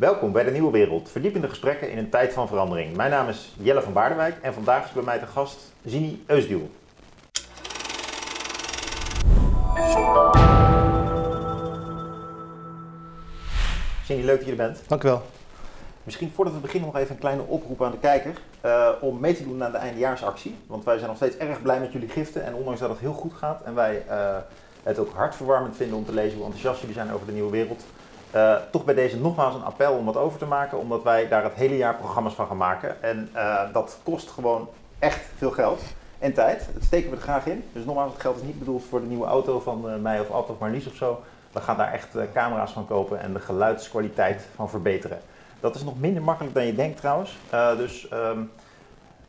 Welkom bij de Nieuwe Wereld, verdiepende gesprekken in een tijd van verandering. Mijn naam is Jelle van Baardenwijk en vandaag is bij mij de gast Zini Eusdiel. Zini, leuk dat je er bent. Dank u wel. Misschien voordat we beginnen nog even een kleine oproep aan de kijker uh, om mee te doen aan de eindejaarsactie. Want wij zijn nog steeds erg blij met jullie giften en ondanks dat het heel goed gaat en wij uh, het ook hartverwarmend vinden om te lezen hoe enthousiast jullie zijn over de nieuwe wereld, uh, toch bij deze nogmaals een appel om wat over te maken, omdat wij daar het hele jaar programma's van gaan maken. En dat kost gewoon echt veel geld en tijd. Dat steken we er graag in. Dus nogmaals, het geld is niet bedoeld voor de nieuwe auto van mij of Ad of Marlies of zo. We gaan daar echt camera's van kopen en de geluidskwaliteit van verbeteren. Dat is nog minder makkelijk dan je denkt trouwens. Dus, um,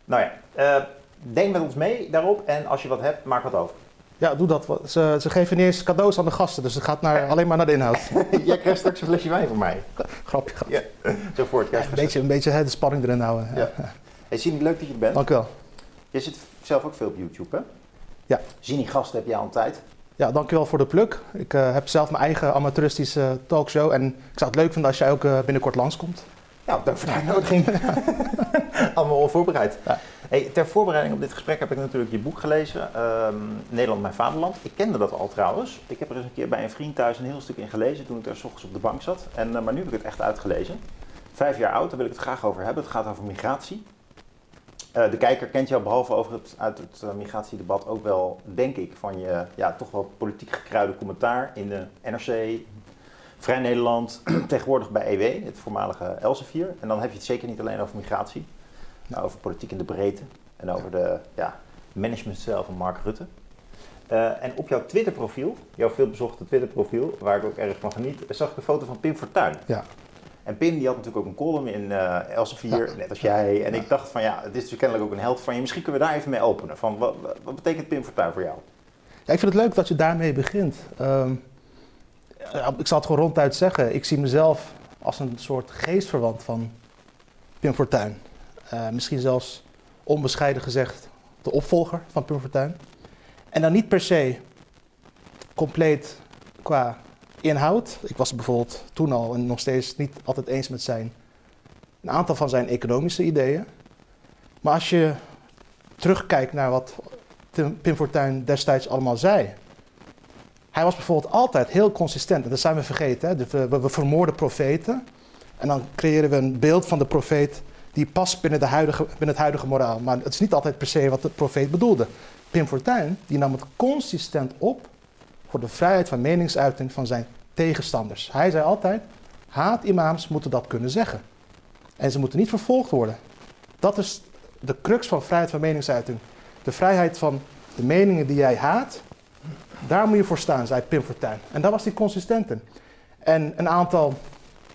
nou ja, denk met ons mee daarop en als je wat hebt, maak wat over. Ja, doe dat. Ze, ze geven niet eens cadeaus aan de gasten, dus het gaat naar, alleen maar naar de inhoud. Jij krijgt straks een flesje wijn van mij. Grapje, grapje. Ja, zo voor het ja, een beetje, een beetje hè, de spanning erin houden. Ja. Ja. Hey, Zini, leuk dat je er bent. Dank u wel. Je zit zelf ook veel op YouTube, hè? Ja. Zini Gasten heb je al een tijd. Ja, dankjewel voor de pluk. Ik uh, heb zelf mijn eigen amateuristische talkshow en ik zou het leuk vinden als jij ook uh, binnenkort langskomt. Nou, dank voor de uitnodiging. Allemaal onvoorbereid. Ja. Hey, ter voorbereiding op dit gesprek heb ik natuurlijk je boek gelezen, um, Nederland, mijn vaderland. Ik kende dat al trouwens. Ik heb er eens een keer bij een vriend thuis een heel stuk in gelezen toen ik daar s ochtends op de bank zat. En, uh, maar nu heb ik het echt uitgelezen. Vijf jaar oud, daar wil ik het graag over hebben. Het gaat over migratie. Uh, de kijker kent jou behalve over het, uit het uh, migratiedebat ook wel, denk ik, van je ja, toch wel politiek gekruide commentaar in de NRC, Vrij Nederland, tegenwoordig bij EW, het voormalige Elsevier. En dan heb je het zeker niet alleen over migratie, maar over politiek in de breedte en over de ja, managementstijl van Mark Rutte. Uh, en op jouw Twitter-profiel, jouw veelbezochte Twitter-profiel, waar ik ook erg van geniet, zag ik een foto van Pim Fortuyn. Ja. En Pim die had natuurlijk ook een column in uh, Elsevier, ja. net als jij. En ja. ik dacht van ja, het is dus kennelijk ook een held van je. Misschien kunnen we daar even mee openen. Van, wat, wat betekent Pim Fortuyn voor jou? Ja, ik vind het leuk dat je daarmee begint. Um, ik zal het gewoon ronduit zeggen. Ik zie mezelf als een soort geestverwant van Pim Fortuyn. Uh, misschien zelfs onbescheiden gezegd de opvolger van Pim Fortuyn. En dan niet per se compleet qua inhoud. Ik was bijvoorbeeld toen al en nog steeds niet altijd eens met zijn een aantal van zijn economische ideeën. Maar als je terugkijkt naar wat Pim Fortuyn destijds allemaal zei, hij was bijvoorbeeld altijd heel consistent. En dat zijn we vergeten. Hè? We, we, we, vermoorden profeten. En dan creëren we een beeld van de profeet die past binnen, de huidige, binnen het huidige moraal. Maar het is niet altijd per se wat de profeet bedoelde. Pim Fortuyn die nam het consistent op voor de vrijheid van meningsuiting van zijn tegenstanders. Hij zei altijd, haatimams moeten dat kunnen zeggen. En ze moeten niet vervolgd worden. Dat is de crux van vrijheid van meningsuiting. De vrijheid van de meningen die jij haat, daar moet je voor staan, zei Pim Fortuyn. En daar was hij consistent in. En een aantal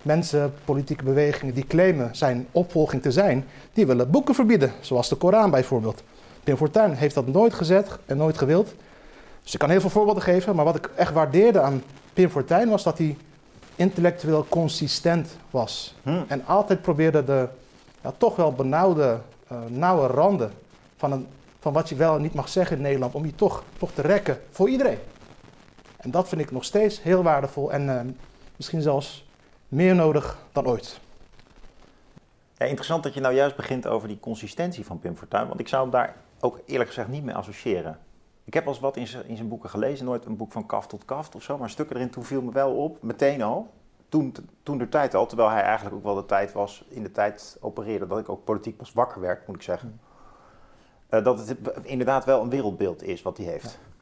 mensen, politieke bewegingen, die claimen zijn opvolging te zijn, die willen boeken verbieden, zoals de Koran bijvoorbeeld. Pim Fortuyn heeft dat nooit gezet en nooit gewild. Dus ik kan heel veel voorbeelden geven, maar wat ik echt waardeerde aan Pim Fortuyn was dat hij intellectueel consistent was. Hmm. En altijd probeerde de ja, toch wel benauwde, uh, nauwe randen van een van wat je wel en niet mag zeggen in Nederland, om je toch, toch te rekken voor iedereen. En dat vind ik nog steeds heel waardevol en uh, misschien zelfs meer nodig dan ooit. Ja, interessant dat je nou juist begint over die consistentie van Pim Fortuyn, want ik zou hem daar ook eerlijk gezegd niet mee associëren. Ik heb wel eens wat in zijn, in zijn boeken gelezen, nooit een boek van kaft tot kaft of zo, maar stukken erin toen viel me wel op, meteen al, toen, toen de tijd al, terwijl hij eigenlijk ook wel de tijd was, in de tijd opereerde, dat ik ook politiek pas wakker werd, moet ik zeggen. Uh, dat het inderdaad wel een wereldbeeld is wat hij heeft. Ja.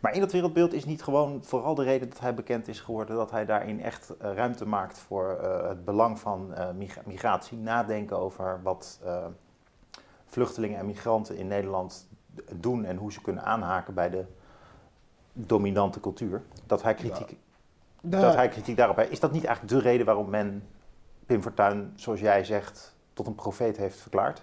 Maar in dat wereldbeeld is niet gewoon vooral de reden dat hij bekend is geworden, dat hij daarin echt uh, ruimte maakt voor uh, het belang van migratie, nadenken over wat vluchtelingen en migranten in Nederland doen en hoe ze kunnen aanhaken bij de dominante cultuur. Dat hij kritiek, ja. dat hij kritiek daarop heeft. Is dat niet eigenlijk de reden waarom men Pim Fortuyn, zoals jij zegt, tot een profeet heeft verklaard?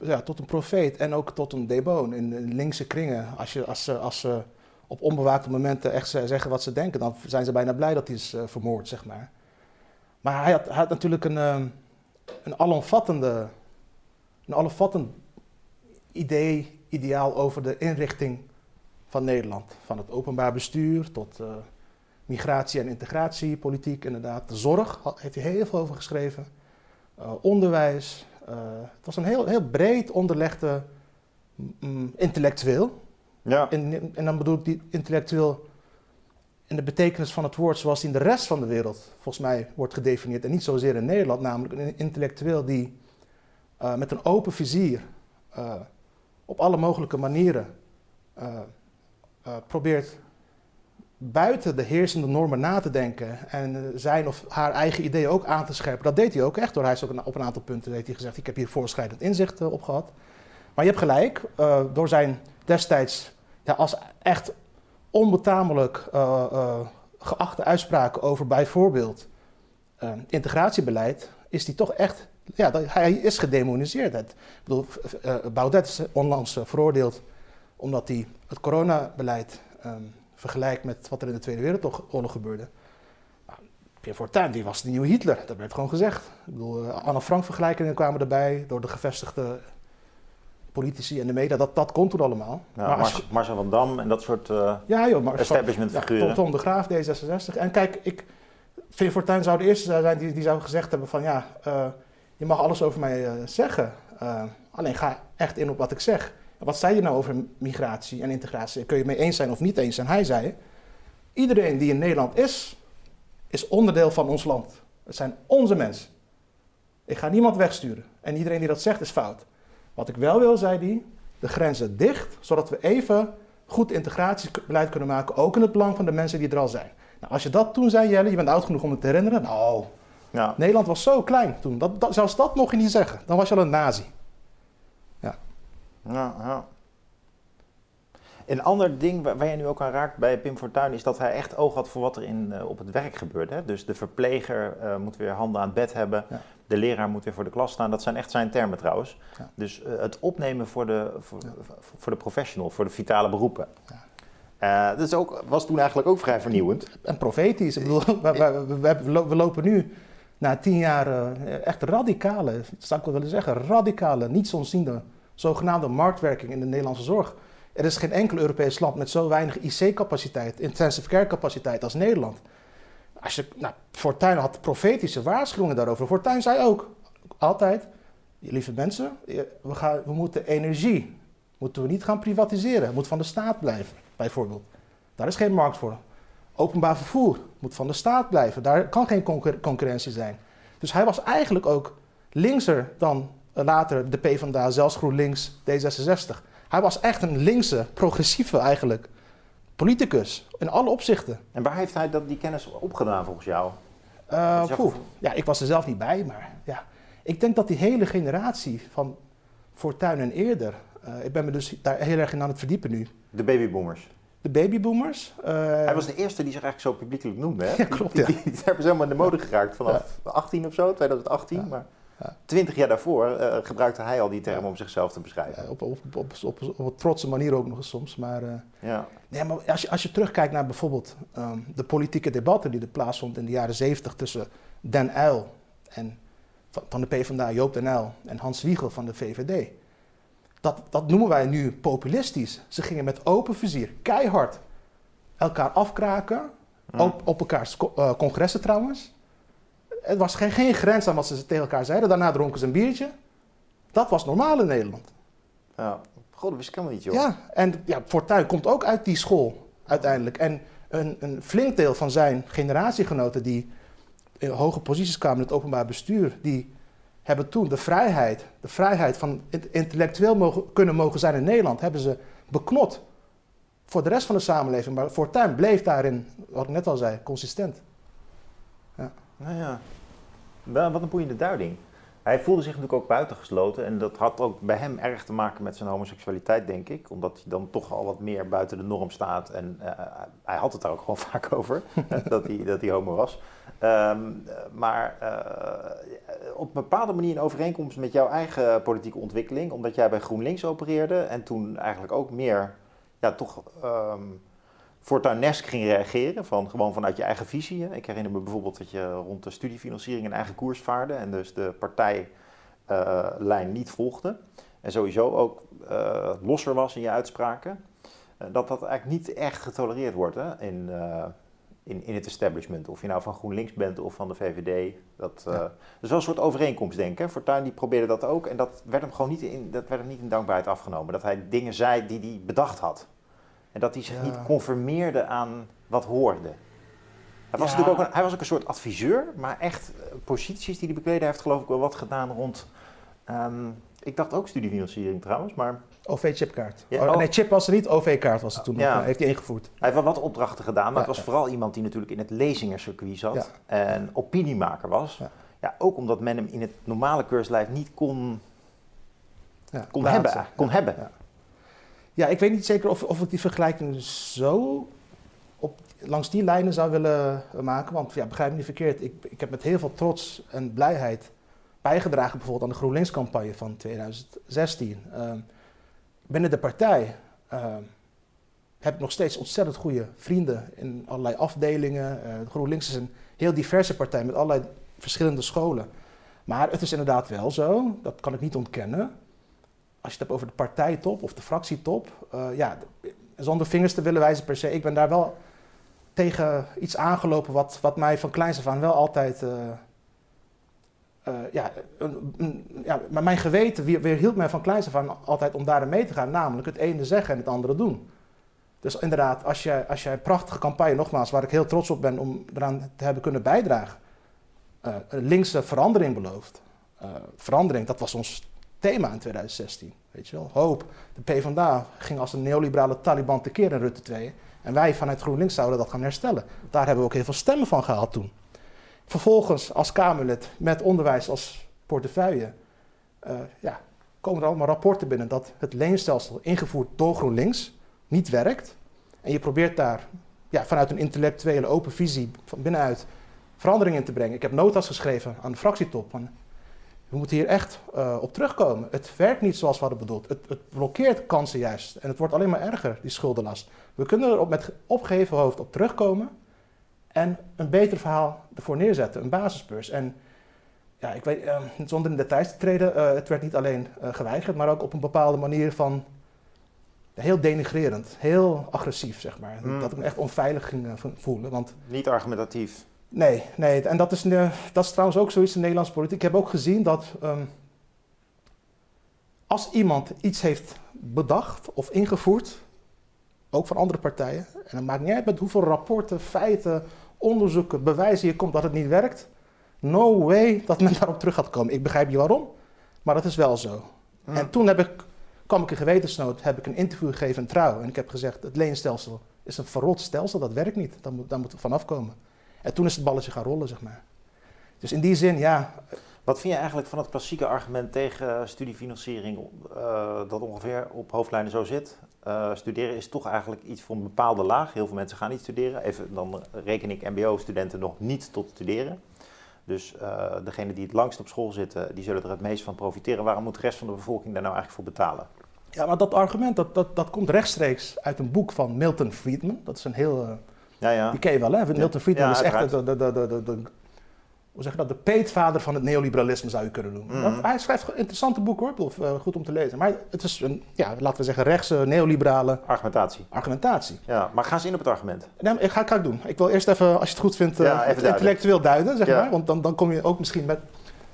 ja, tot een profeet en ook tot een deboon in, in linkse kringen. Als, je, als, ze, als ze op onbewaakte momenten echt zeggen wat ze denken, dan zijn ze bijna blij dat hij is uh, vermoord, zeg maar. Maar hij had, had natuurlijk een, um, een alomvattende, een alomvattend idee, ideaal over de inrichting van Nederland. Van het openbaar bestuur tot uh, migratie en integratiepolitiek inderdaad. De zorg heeft hij heel veel over geschreven. Uh, onderwijs. Het was een heel, heel breed onderlegde intellectueel. Ja. En, en dan bedoel ik die intellectueel in de betekenis van het woord zoals die in de rest van de wereld volgens mij wordt gedefinieerd. En niet zozeer in Nederland, namelijk een intellectueel die uh, met een open vizier op alle mogelijke manieren probeert buiten de heersende normen na te denken en zijn of haar eigen ideeën ook aan te scherpen. Dat deed hij ook echt door. Hij is ook op een aantal punten heeft hij gezegd: Ik heb hier voorschrijdend inzicht op gehad. Maar je hebt gelijk, door zijn destijds als echt onbetamelijk uh, geachte uitspraken over bijvoorbeeld integratiebeleid, is hij toch echt, ja, hij is gedemoniseerd. Ik bedoel, Baudet is onlangs veroordeeld omdat hij het coronabeleid. Um, vergelijk met wat er in de Tweede Wereldoorlog gebeurde. Nou, Pierre Fortuyn, die was de nieuwe Hitler, dat werd gewoon gezegd. Ik bedoel, Anne Frank vergelijkingen kwamen erbij door de gevestigde politici en de media, dat, dat komt toen allemaal. Ja, maar Marcel van Dam en dat soort uh, ja, joh, maar, establishment figuren. Ja, Tom de Graaf, D66. En kijk, ik, Pierre Fortuyn zou de eerste zijn die, die zou gezegd hebben van ja, uh, je mag alles over mij zeggen. alleen ga echt in op wat ik zeg. Wat zei je nou over migratie en integratie? Kun je het mee eens zijn of niet eens zijn? Hij zei, iedereen die in Nederland is, is onderdeel van ons land. Het zijn onze mensen. Ik ga niemand wegsturen. En iedereen die dat zegt is fout. Wat ik wel wil, zei hij, de grenzen dicht, zodat we even goed integratiebeleid kunnen maken, ook in het belang van de mensen die er al zijn. Nou, als je dat toen zei, Jelle, je bent oud genoeg om het te herinneren. Nou, ja. Nederland was zo klein toen. Dat, dat, zelfs dat mocht je niet zeggen. Dan was je al een nazi. Ja, ja. Een ander ding waar, je nu ook aan raakt bij Pim Fortuyn is dat hij echt oog had voor wat er in, uh, op het werk gebeurt. Hè? Dus de verpleger uh, moet weer handen aan het bed hebben, de leraar moet weer voor de klas staan. Dat zijn echt zijn termen trouwens. Ja. Dus uh, het opnemen voor de, voor, voor, de professional, voor de vitale beroepen. dat is ook, was toen eigenlijk ook vrij vernieuwend. En profetisch. Ik bedoel, we, we, we, we, lopen nu na tien jaar echt radicale, zou ik wel willen zeggen, radicale, niets onziende zogenaamde marktwerking in de Nederlandse zorg. Er is geen enkel Europees land met zo weinig IC-capaciteit, intensive care capaciteit als Nederland. Als je, nou, Fortuyn had profetische waarschuwingen daarover. Fortuyn zei ook altijd, lieve mensen, we, gaan, we moeten energie, moeten we niet gaan privatiseren. Moet van de staat blijven, bijvoorbeeld. Daar is geen markt voor. Openbaar vervoer moet van de staat blijven. Daar kan geen concurrentie zijn. Dus hij was eigenlijk ook linkser dan later de PvdA, zelfs GroenLinks, D66. Hij was echt een linkse, progressieve eigenlijk politicus in alle opzichten. En waar heeft hij dat, die kennis opgedaan volgens jou? Uh, ja, ik was er zelf niet bij, maar ja. Ik denk dat die hele generatie van Fortuyn en eerder, uh, ik ben me dus daar heel erg in aan het verdiepen nu. De babyboomers. De babyboomers. Uh, hij was de eerste die zich eigenlijk zo publiekelijk noemde. Hè? Ja, klopt. Ja. die, die, die hebben ze helemaal in de mode geraakt vanaf 18 of zo, 2018. Maar... Twintig jaar daarvoor uh, gebruikte hij al die term om zichzelf te beschrijven. op, op, op, op, op, een trotse manier ook nog eens soms. Maar, uh, ja. nee, maar als, je, als je terugkijkt naar bijvoorbeeld um, de politieke debatten die er plaatsvonden in de jaren zeventig tussen Den Uyl en, van, van de PvdA, Joop Den Uyl en Hans Wiegel van de VVD. Dat, dat noemen wij nu populistisch. Ze gingen met open vizier, keihard, elkaar afkraken. Op, op elkaars uh, congressen trouwens. Het was geen, geen grens aan wat ze tegen elkaar zeiden. Daarna dronken ze een biertje. Dat was normaal in Nederland. Ja, god, dat wist ik helemaal niet, joh. Ja, en ja, Fortuyn komt ook uit die school uiteindelijk. En een, een flink deel van zijn generatiegenoten die in hoge posities kwamen in het openbaar bestuur, die hebben toen de vrijheid, de vrijheid van intellectueel mogen, kunnen mogen zijn in Nederland, hebben ze beknot voor de rest van de samenleving. Maar Fortuyn bleef daarin, wat ik net al zei, consistent. Nou ja, wat een boeiende duiding. Hij voelde zich natuurlijk ook buitengesloten en dat had ook bij hem erg te maken met zijn homoseksualiteit, denk ik. Omdat hij dan toch al wat meer buiten de norm staat en uh, hij had het daar ook gewoon vaak over, dat, hij, dat hij homo was. Um, maar uh, op een bepaalde manier in overeenkomst met jouw eigen politieke ontwikkeling, omdat jij bij GroenLinks opereerde en toen eigenlijk ook meer, ja, toch... Um, fortuinesk ging reageren, van, gewoon vanuit je eigen visie. Ik herinner me bijvoorbeeld dat je rond de studiefinanciering een eigen koers vaarde en dus de partijlijn niet volgde. En sowieso ook uh, losser was in je uitspraken. Uh, dat dat eigenlijk niet echt getolereerd wordt hè, in, uh, in, in het establishment. Of je nou van GroenLinks bent of van de VVD. Dat, uh, dat is wel een soort overeenkomst, denk ik. Fortuyn die probeerde dat ook. En dat werd hem gewoon niet in, dat werd hem niet in dankbaarheid afgenomen. Dat hij dingen zei die hij bedacht had. En dat hij zich niet conformeerde aan wat hoorde. Hij was, natuurlijk ook een, hij was ook een soort adviseur, maar echt eh, posities die hij bekleden heeft, geloof ik wel wat gedaan rond. Um, ik dacht ook studiefinanciering trouwens, maar. OV-chipkaart. Oh, nee, chip was er niet, OV-kaart was het toen ja. nog. Heeft hij ingevoerd. Hij heeft wel wat opdrachten gedaan, maar het was vooral iemand die natuurlijk in het lezingencircuit zat en opiniemaker was. Ja. ook omdat men hem in het normale keurslijf niet kon, kon hebben. Kon hebben. Ja. ik weet niet zeker of, of ik die vergelijking zo op, langs die lijnen zou willen maken. Want ja, begrijp me niet verkeerd, ik, ik heb met heel veel trots en blijheid bijgedragen bijvoorbeeld aan de GroenLinks-campagne van 2016. Ehm, binnen de partij ehm, heb ik nog steeds ontzettend goede vrienden in allerlei afdelingen. Uh, GroenLinks is een heel diverse partij met allerlei verschillende scholen. Maar het is inderdaad wel zo, dat kan ik niet ontkennen. Als je het hebt over de partijtop of de fractietop, uh, ja, zonder vingers te willen wijzen per se, ik ben daar wel tegen iets aangelopen wat, wat mij van kleins af aan wel altijd uh, uh, ja, ja, maar mijn geweten weerhield mij van kleins af aan altijd om daarin mee te gaan. Namelijk het ene zeggen en het andere doen. Dus inderdaad, als jij, als jij een prachtige campagne, nogmaals, waar ik heel trots op ben om eraan te hebben kunnen bijdragen, uh, linkse verandering belooft. Verandering, dat was ons thema in 2016. Weet je wel, hoop. De PvdA ging als een neoliberale Taliban tekeer in Rutte 2. En wij vanuit GroenLinks zouden dat gaan herstellen. Daar hebben we ook heel veel stemmen van gehad toen. Vervolgens als Kamerlid met onderwijs als portefeuille uh, ja, komen er allemaal rapporten binnen dat het leenstelsel ingevoerd door GroenLinks niet werkt. En je probeert daar ja, vanuit een intellectuele open visie van binnenuit verandering in te brengen. Ik heb notas geschreven aan de fractietop. Van, we moeten hier echt uh, op terugkomen. Het werkt niet zoals we hadden bedoeld. Het, het, blokkeert kansen juist. En het wordt alleen maar erger, die schuldenlast. We kunnen er op, met opgeheven hoofd op terugkomen en een beter verhaal ervoor neerzetten, een basisbeurs. En ja, ik weet, uh, zonder in details te treden, uh, het werd niet alleen uh, geweigerd, maar ook op een bepaalde manier van heel denigrerend, heel agressief, zeg maar. Mm. Dat ik me echt onveilig ging voelen. Want, niet argumentatief. Nee, nee. En dat is, dat is trouwens ook zoiets in de Nederlandse politiek. Ik heb ook gezien dat um, als iemand iets heeft bedacht of ingevoerd, ook van andere partijen, en het maakt niet uit met hoeveel rapporten, feiten, onderzoeken, bewijzen je komt dat het niet werkt. No way dat men daarop terug gaat komen. Ik begrijp niet waarom, maar dat is wel zo. En toen heb ik, kwam ik in gewetensnood, heb ik een interview gegeven in Trouw. En ik heb gezegd, het leenstelsel is een verrot stelsel, dat werkt niet. Daar moet, daar moet vanaf komen. En toen is het balletje gaan rollen, zeg maar. Dus in die zin, ja. Wat vind je eigenlijk van het klassieke argument tegen studiefinanciering, uh, dat ongeveer op hoofdlijnen zo zit? Uh, studeren is toch eigenlijk iets voor een bepaalde laag. Heel veel mensen gaan niet studeren. Even, dan reken ik MBO-studenten nog niet tot studeren. Dus uh, degenen die het langst op school zitten, die zullen er het meest van profiteren. Waarom moet de rest van de bevolking daar nou eigenlijk voor betalen? Ja, maar dat argument dat, dat, dat komt rechtstreeks uit een boek van Milton Friedman. Dat is een heel. Ja, ja. Die ken je wel, hè? Milton Friedman is echt de, de, de, de, de hoe zeg je dat, de peetvader van het neoliberalisme zou je kunnen noemen. Mhm. hij schrijft interessante boeken hoor, uh, goed om te lezen. Maar het is een, ja, laten we zeggen, rechtse, neoliberale... Argumentatie. Argumentatie. Ja, maar ga eens in op het argument. Nee, ik ga, ga ik doen. Ik wil eerst even, als je het goed vindt, uh, het intellectueel duiden, zeg maar. Want dan, dan kom je ook misschien met,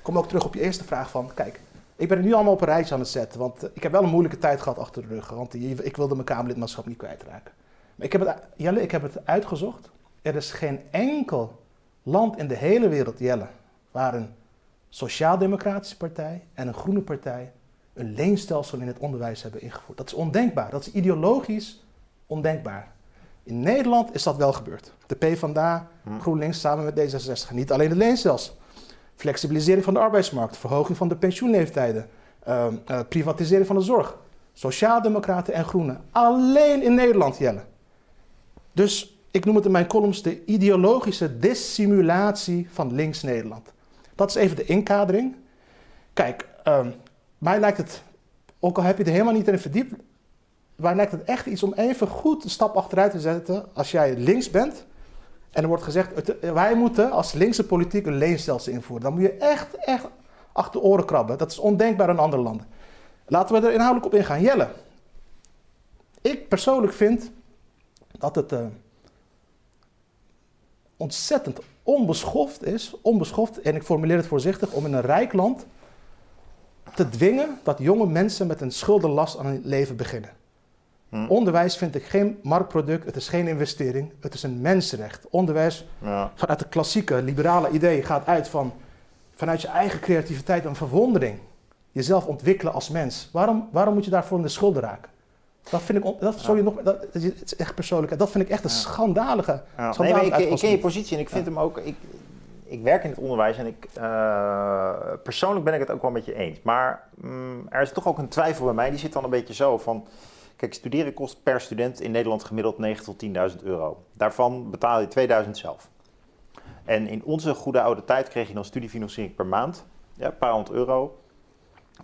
kom ook terug op je eerste vraag van, kijk, ik ben er nu allemaal op een rijtje aan het zetten. Want ik heb wel een moeilijke tijd gehad achter de rug. Want ik wilde mijn Kamerlidmaatschap niet kwijtraken. Maar ik heb het, Jelle, ik heb het uitgezocht. Er is geen enkel land in de hele wereld, Jelle, waar een sociaal-democratische partij en een groene partij een leenstelsel in het onderwijs hebben ingevoerd. Dat is ondenkbaar. Dat is ideologisch ondenkbaar. In Nederland is dat wel gebeurd. De PvdA, hm. GroenLinks samen met D66. Niet alleen het leenstelsel. Flexibilisering van de arbeidsmarkt, verhoging van de pensioenleeftijden, uh, uh, privatisering van de zorg. Sociaaldemocraten en groenen. Alleen in Nederland, Jelle. Dus ik noem het in mijn columns de ideologische dissimulatie van links Nederland. Dat is even de inkadering. Kijk, um, mij lijkt het, ook al heb je er helemaal niet in verdiept, mij lijkt het echt iets om even goed een stap achteruit te zetten als jij links bent. En er wordt gezegd, wij moeten als linkse politiek een leenstelsel invoeren. Dan moet je echt, echt achter oren krabben. Dat is ondenkbaar in andere landen. Laten we er inhoudelijk op ingaan. Jelle, ik persoonlijk vind dat het... Uh, ontzettend onbeschoft is, onbeschoft, en ik formuleer het voorzichtig, om in een rijk land te dwingen dat jonge mensen met een schuldenlast aan hun leven beginnen. Hm. Onderwijs vind ik geen marktproduct, het is geen investering, het is een mensenrecht. Onderwijs Ja. vanuit het klassieke liberale idee gaat uit van vanuit je eigen creativiteit en verwondering jezelf ontwikkelen als mens. Waarom, waarom moet je daarvoor in de schulden raken? Dat vind ik, dat, sorry nog, dat, is echt persoonlijk. Dat vind ik echt een schandalige. Ja, nee, ik, ik ken je positie en ik vind hem ook. Ik, ik werk in het onderwijs en ik, eh, persoonlijk ben ik het ook wel met je eens. Maar mm, er is toch ook een twijfel bij mij. Die zit dan een beetje zo van. Kijk, studeren kost per student in Nederland gemiddeld 9.000 tot 10.000 euro. Daarvan betaal je 2000 zelf. En in onze goede oude tijd kreeg je dan studiefinanciering per maand. Ja, een paar honderd euro.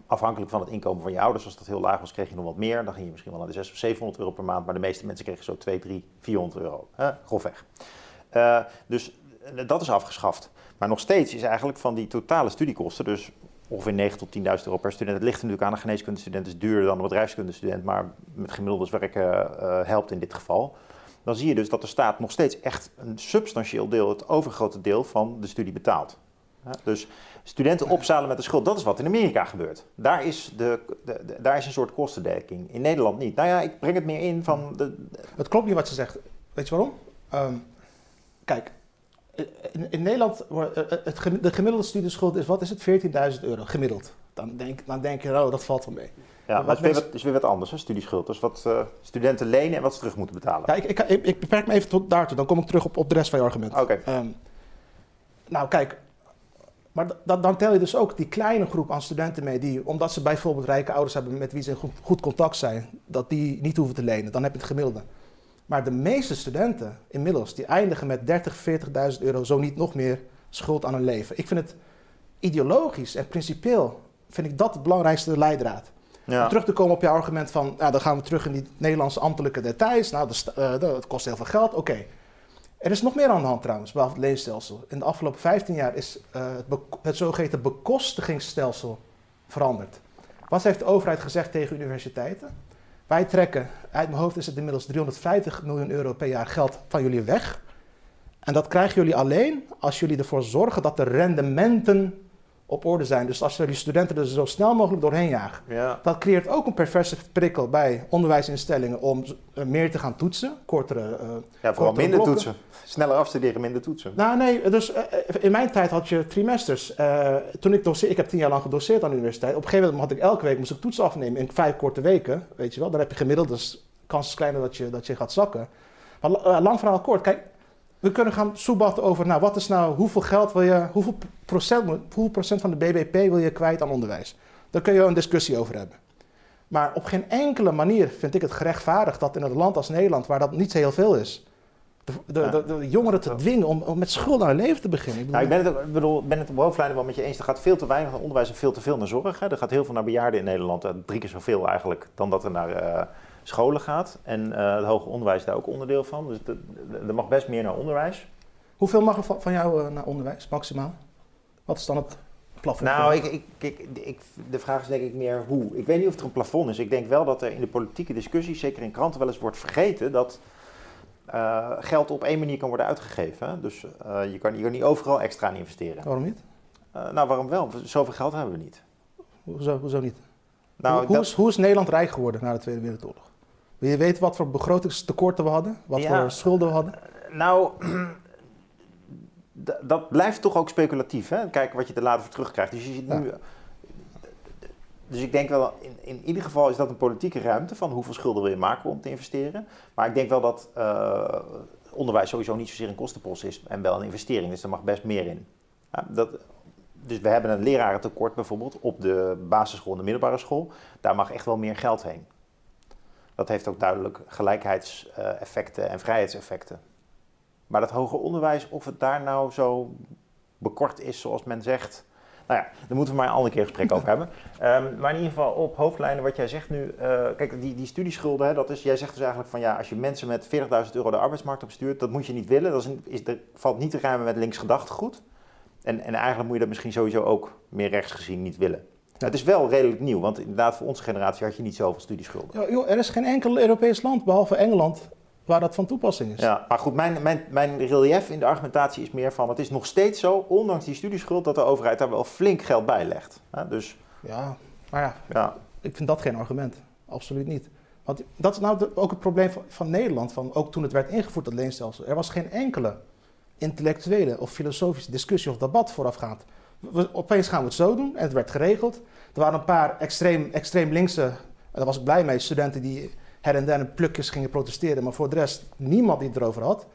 Afhankelijk van het inkomen van je ouders. Als dat heel laag was, kreeg je nog wat meer. Dan ging je misschien wel naar de 600 of 700 euro per maand. Maar de meeste mensen kregen zo 2, 3, 400 euro. Hè? Grofweg. Eh, dus eh, dat is afgeschaft. Maar nog steeds is eigenlijk van die totale studiekosten, dus ongeveer 9 tot 10.000 euro per student. Het ligt natuurlijk aan een geneeskundestudent, is duurder dan een bedrijfskundestudent, maar met gemiddeldes werken eh, helpt in dit geval. Dan zie je dus dat de staat nog steeds echt een substantieel deel, het overgrote deel van de studie betaalt. Dus studenten opzalen met de schuld, dat is wat in Amerika gebeurt. Daar is, de, de- de- daar is een soort kostendekking. In Nederland niet. Nou ja, ik breng het meer in van de, Het klopt niet wat ze zegt. Weet je waarom? Ehm, kijk, in, in Nederland, wordt, eh, het, de gemiddelde studieschuld is, wat is het? 14.000 euro, gemiddeld. Dan denk, dan denk je, oh, dat valt wel mee. Ja, maar het is weer mensen- wat, is weer wat anders, hè, studieschuld. Dus wat eh, studenten lenen en wat ze terug moeten betalen. Ja, ik, ik, ik, ik beperk me even tot daartoe, dan kom ik terug op, op de rest van je argument. Oké. Ehm, nou, kijk, maar dan- tel je dus ook die kleine groep aan studenten mee die, omdat ze bijvoorbeeld rijke ouders hebben met wie ze in goed, goed contact zijn, dat die niet hoeven te lenen. Dan heb je het gemiddelde. Maar de meeste studenten inmiddels, die eindigen met 30, 40.000 euro, zo niet nog meer schuld aan hun leven. Ik vind het ideologisch en principieel, vind ik dat de belangrijkste leidraad. Ja. Om terug te komen op je argument van, nou, dan gaan we terug in die Nederlandse ambtelijke details. Nou, sta- eh, het kost heel veel geld, oké. Er is nog meer aan de hand trouwens, behalve het leenstelsel. In de afgelopen 15 jaar is eh, het, het zogeheten bekostigingsstelsel veranderd. Wat heeft de overheid gezegd tegen universiteiten? Wij trekken, uit mijn hoofd is het inmiddels 350 miljoen euro per jaar geld van jullie weg. En dat krijgen jullie alleen als jullie ervoor zorgen dat de rendementen op orde zijn. Dus als jullie studenten er zo snel mogelijk doorheen jagen. Ja. Dat creëert ook een perverse prikkel bij onderwijsinstellingen om eh, meer te gaan toetsen, kortere. eh, ja, vooral kortere minder blokken. toetsen. Sneller afstuderen, minder toetsen. Nou nee, dus eh, in mijn tijd had je trimesters. Toen ik doseer, ik heb tien jaar lang gedoseerd aan de universiteit. Op een gegeven moment had ik elke week moest ik toetsen afnemen in vijf korte weken, weet je wel. Dan heb je gemiddeld, dus kans is kleiner dat je, dat je gaat zakken. Maar la- lang verhaal kort, kijk, we kunnen gaan soebatten over, nou wat is nou, hoeveel geld wil je, hoeveel procent, hoeveel procent van de BBP wil je kwijt aan onderwijs? Daar kun je een discussie over hebben. Maar op geen enkele manier vind ik het gerechtvaardigd dat in een land als Nederland, waar dat niet zo heel veel is, de, de, de, de jongeren te dwingen om, om met schuld naar hun leven te beginnen. Ik bedoel, Nou, ik ben het, ik bedoel, ben het op hoofdlijnen wel met je eens. Er gaat veel te weinig naar onderwijs en veel te veel naar zorg. Hè. Er gaat heel veel naar bejaarden in Nederland. eh, Drie keer zoveel eigenlijk dan dat er naar eh, scholen gaat. En eh, het hoger onderwijs is daar ook onderdeel van. Dus er mag best meer naar onderwijs. Hoeveel mag er van, van jou eh, naar onderwijs, maximaal? Wat is dan het plafond? Nou, ik, ik, ik, ik- de vraag is denk ik meer hoe. Ik weet niet of er een plafond is. Ik denk wel dat er in de politieke discussie, zeker in kranten, wel eens wordt vergeten dat eh, geld op één manier kan worden uitgegeven. hè. Dus je, kan, je kan niet overal extra aan investeren. Waarom niet? Nou, waarom wel? Zoveel geld hebben we niet. Hoezo, hoezo niet? Nou, hoe, hoe, dat- is, hoe is Nederland rijk geworden na de Tweede Wereldoorlog? Wil je weten wat voor begrotingstekorten we hadden? Wat Ja. voor schulden we hadden? Nou, dat blijft toch ook speculatief. Hè? Kijken wat je er later voor terugkrijgt. Dus je ziet Ja. nu. Dus ik denk wel, in, in ieder geval is dat een politieke ruimte van hoeveel schulden wil je maken om te investeren. Maar ik denk wel dat eh, onderwijs sowieso niet zozeer een kostenpost is en wel een investering. Dus er mag best meer in. Ja, dat, dus we hebben een lerarentekort bijvoorbeeld op de basisschool en de middelbare school. Daar mag echt wel meer geld heen. Dat heeft ook duidelijk gelijkheidseffecten en vrijheidseffecten. Maar dat hoger onderwijs, of het daar nou zo bekort is zoals men zegt. Nou ja, daar moeten we maar een andere keer gesprek over hebben. Ehm, maar in ieder geval op hoofdlijnen wat jij zegt nu. eh, kijk, die, die studieschulden, hè, dat is, jij zegt dus eigenlijk van ja, als je mensen met 40.000 euro de arbeidsmarkt opstuurt, dat moet je niet willen. Dat is een, is, er valt niet te ruimen met links gedachtegoed. En, en eigenlijk moet je dat misschien sowieso ook meer rechts gezien niet willen. Het is wel redelijk nieuw, want inderdaad voor onze generatie had je niet zoveel studieschulden. Ja, joh, er is geen enkel Europees land, behalve Engeland, waar dat van toepassing is. Ja, maar goed, mijn, mijn, mijn relief in de argumentatie is meer van... het is nog steeds zo, ondanks die studieschuld... dat de overheid daar wel flink geld bij legt. Ja, dus Ja, maar ja, ja, ik vind dat geen argument. Absoluut niet. Want dat is nou de- ook het probleem van, van Nederland. Van, ook toen het werd ingevoerd, dat leenstelsel. Er was geen enkele intellectuele of filosofische discussie of debat voorafgaand. We, opeens gaan we het zo doen en het werd geregeld. Er waren een paar extreem, extreem linkse, en daar was ik blij mee, studenten die her en der een plukjes gingen protesteren. Maar voor de rest niemand die het erover had.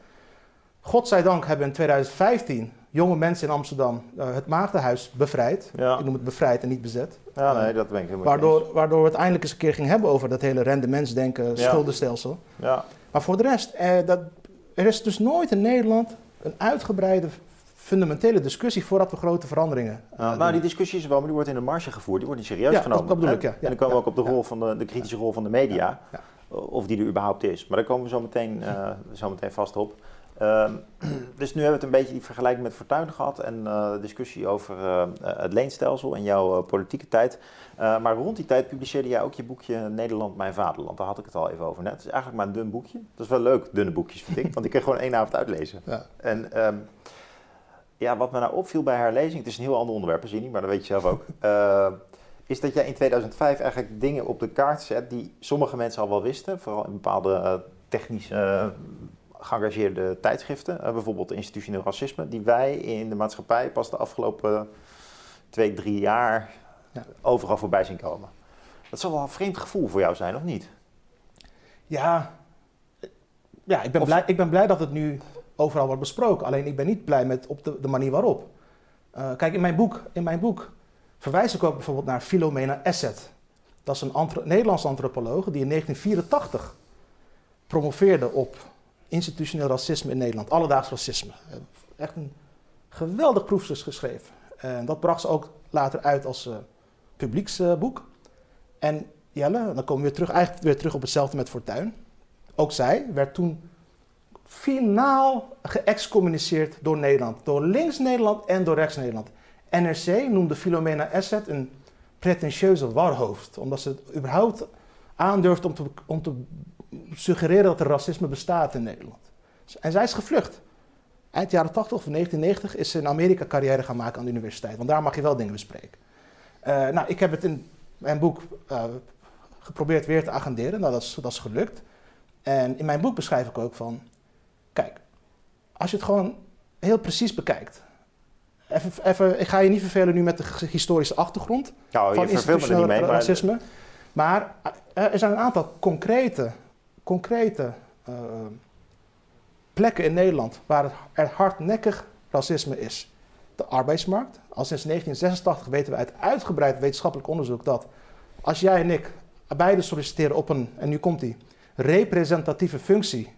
Godzijdank hebben in 2015 jonge mensen in Amsterdam eh, het Maagdenhuis bevrijd. ja. Ik noem het bevrijd en niet bezet. ja nee, dat ben ik helemaal je Waardoor, waardoor we het eindelijk eens een keer gingen hebben over dat hele rendementsdenken, Ja. schuldenstelsel. Ja, Maar voor de rest, eh, dat, er is dus nooit in Nederland een uitgebreide fundamentele discussie voordat we grote veranderingen eh, doen. nou, die discussie is wel, maar die wordt in de marge gevoerd. Die wordt niet serieus Ja, genomen. dat- dat ik, ja. En dan komen we ook op de, rol van de, de kritische rol van de media. Ja, Of die er überhaupt is. Maar daar komen we zo meteen, eh, zo meteen vast op. Ehm, dus nu hebben we het een beetje die vergelijking met Fortuyn gehad. En eh, de discussie over eh, het leenstelsel en jouw eh, politieke tijd. Eh, maar rond die tijd publiceerde jij ook je boekje Nederland, mijn vaderland. Daar had ik het al even over net. Het is eigenlijk maar een dun boekje. Dat is wel leuk, dunne boekjes vind ik. Want ik kan gewoon één avond uitlezen. Ja. En ehm, ja, wat me nou opviel bij herlezing, het is een heel ander onderwerp, zie niet, maar dat weet je zelf ook. eh, is dat jij in 2005 eigenlijk dingen op de kaart zet die sommige mensen al wel wisten. Vooral in bepaalde eh, technisch eh, geëngageerde tijdschriften. Bijvoorbeeld institutioneel racisme, die wij in de maatschappij pas de afgelopen twee, drie jaar Ja. overal voorbij zien komen. Dat zal wel een vreemd gevoel voor jou zijn, of niet? Ja, ja ik, ben Of- blij, ik ben blij dat het nu overal wordt besproken. Alleen ik ben niet blij met op de, manier waarop. Eh, kijk, in mijn, boek, in mijn boek verwijs ik ook bijvoorbeeld naar Philomena Asset. Dat is een antro- Nederlandse antropoloog die in 1984 promoveerde op institutioneel racisme in Nederland, alledaags racisme. Echt een geweldig proefstuk geschreven. En dat bracht ze ook later uit als eh, publieksboek. en Jelle, dan komen we weer terug, eigenlijk weer terug op hetzelfde met Fortuyn. Ook zij werd toen finaal geëxcommuniceerd door Nederland. Door links Nederland en door rechts Nederland. NRC noemde Philomena Asset een pretentieuze warhoofd. Omdat ze het überhaupt aandurfde om te, om te suggereren dat er racisme bestaat in Nederland. En zij is gevlucht. Eind jaren 80 of 1990 is ze in Amerika carrière gaan maken aan de universiteit. Want daar mag je wel dingen bespreken. Eh, nou, ik heb het in mijn boek eh, geprobeerd weer te agenderen. Nou, dat is, dat is gelukt. En in mijn boek beschrijf ik ook van... Kijk, als je het gewoon heel precies bekijkt... Even, even, ik ga je niet vervelen nu met de historische achtergrond Nou, van verveelt me niet mee, racisme. Maar eh, er zijn een aantal concrete, concrete eh, plekken in Nederland waar er hardnekkig racisme is. De arbeidsmarkt. Al sinds 1986 weten we uit uitgebreid wetenschappelijk onderzoek dat als jij en ik beide solliciteren op een, en nu komt die, representatieve functie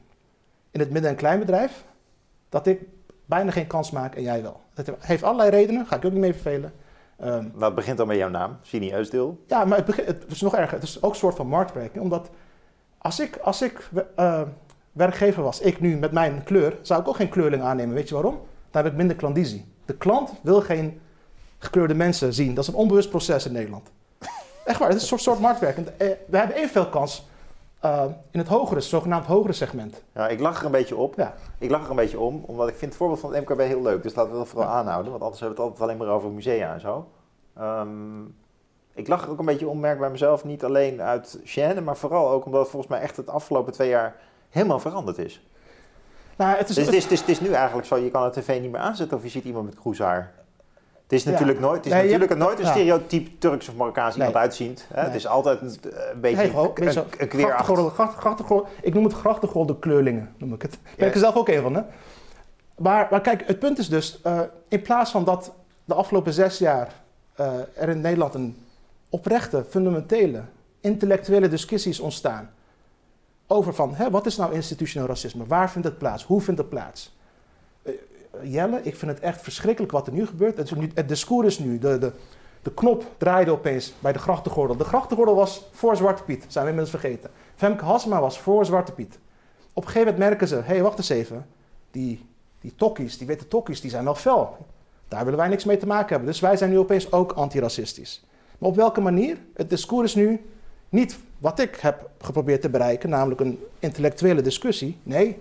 in het midden- en kleinbedrijf, dat ik bijna geen kans maak en jij wel. Dat heeft allerlei redenen, ga ik ook niet mee vervelen. Wat begint dan met jouw naam? Sini Eusdeel? ja, maar het, begint, het is nog erger. Het is ook een soort van marktwerking. Omdat als ik, als ik eh, werkgever was, ik nu met mijn kleur, zou ik ook geen kleurling aannemen. Weet je waarom? Dan heb ik minder klandizie. De klant wil geen gekleurde mensen zien. Dat is een onbewust proces in Nederland. Echt waar, het is een soort, soort marktwerking. Eh, We hebben evenveel kans eh, in het hogere, zogenaamd hogere segment. Ja, ik lach er een beetje op. Ja. Ik lach er een beetje om, omdat ik vind het voorbeeld van het MKB heel leuk. Dus laten we dat vooral aanhouden, want anders hebben we het altijd alleen maar over musea en zo. Ehm, ik lach er ook een beetje om, merk bij mezelf, niet alleen uit Cheyenne, maar vooral ook omdat het volgens mij echt het afgelopen twee jaar helemaal veranderd is. Nou, het is, Dus het is, het is, het is nu eigenlijk zo, je kan het tv niet meer aanzetten of je ziet iemand met kroeshaar. Het is Ja. natuurlijk nooit, het is Nee, natuurlijk nooit een stereotype Turks of Marokkaans iemand Nee. uitziend. Hè? Het is altijd een, een beetje Hey, een, een, ik noem het grachtengordel kleurlingen, noem ik het. Daar ben ik er zelf ook een van, hè. Maar, maar kijk, het punt is dus, eh, in plaats van dat de afgelopen zes jaar eh, er in Nederland een oprechte, fundamentele, intellectuele discussies ontstaan over van, hè, wat is nou institutioneel racisme? Waar vindt het plaats? Hoe vindt het plaats? Jelle, ik vind het echt verschrikkelijk wat er nu gebeurt. Het, nu, discours is nu, de, de, de knop draaide opeens bij de grachtengordel. De grachtengordel was voor Zwarte Piet, zijn we inmiddels vergeten. Femke Hasma was voor Zwarte Piet. Op een gegeven moment merken ze, hé, hey, wacht eens even. Die, die tokkies, die witte tokkies, die zijn wel fel. Daar willen wij niks mee te maken hebben. Dus wij zijn nu opeens ook antiracistisch. Maar op welke manier? Het discours is nu niet wat ik heb geprobeerd te bereiken, namelijk een intellectuele discussie. Nee,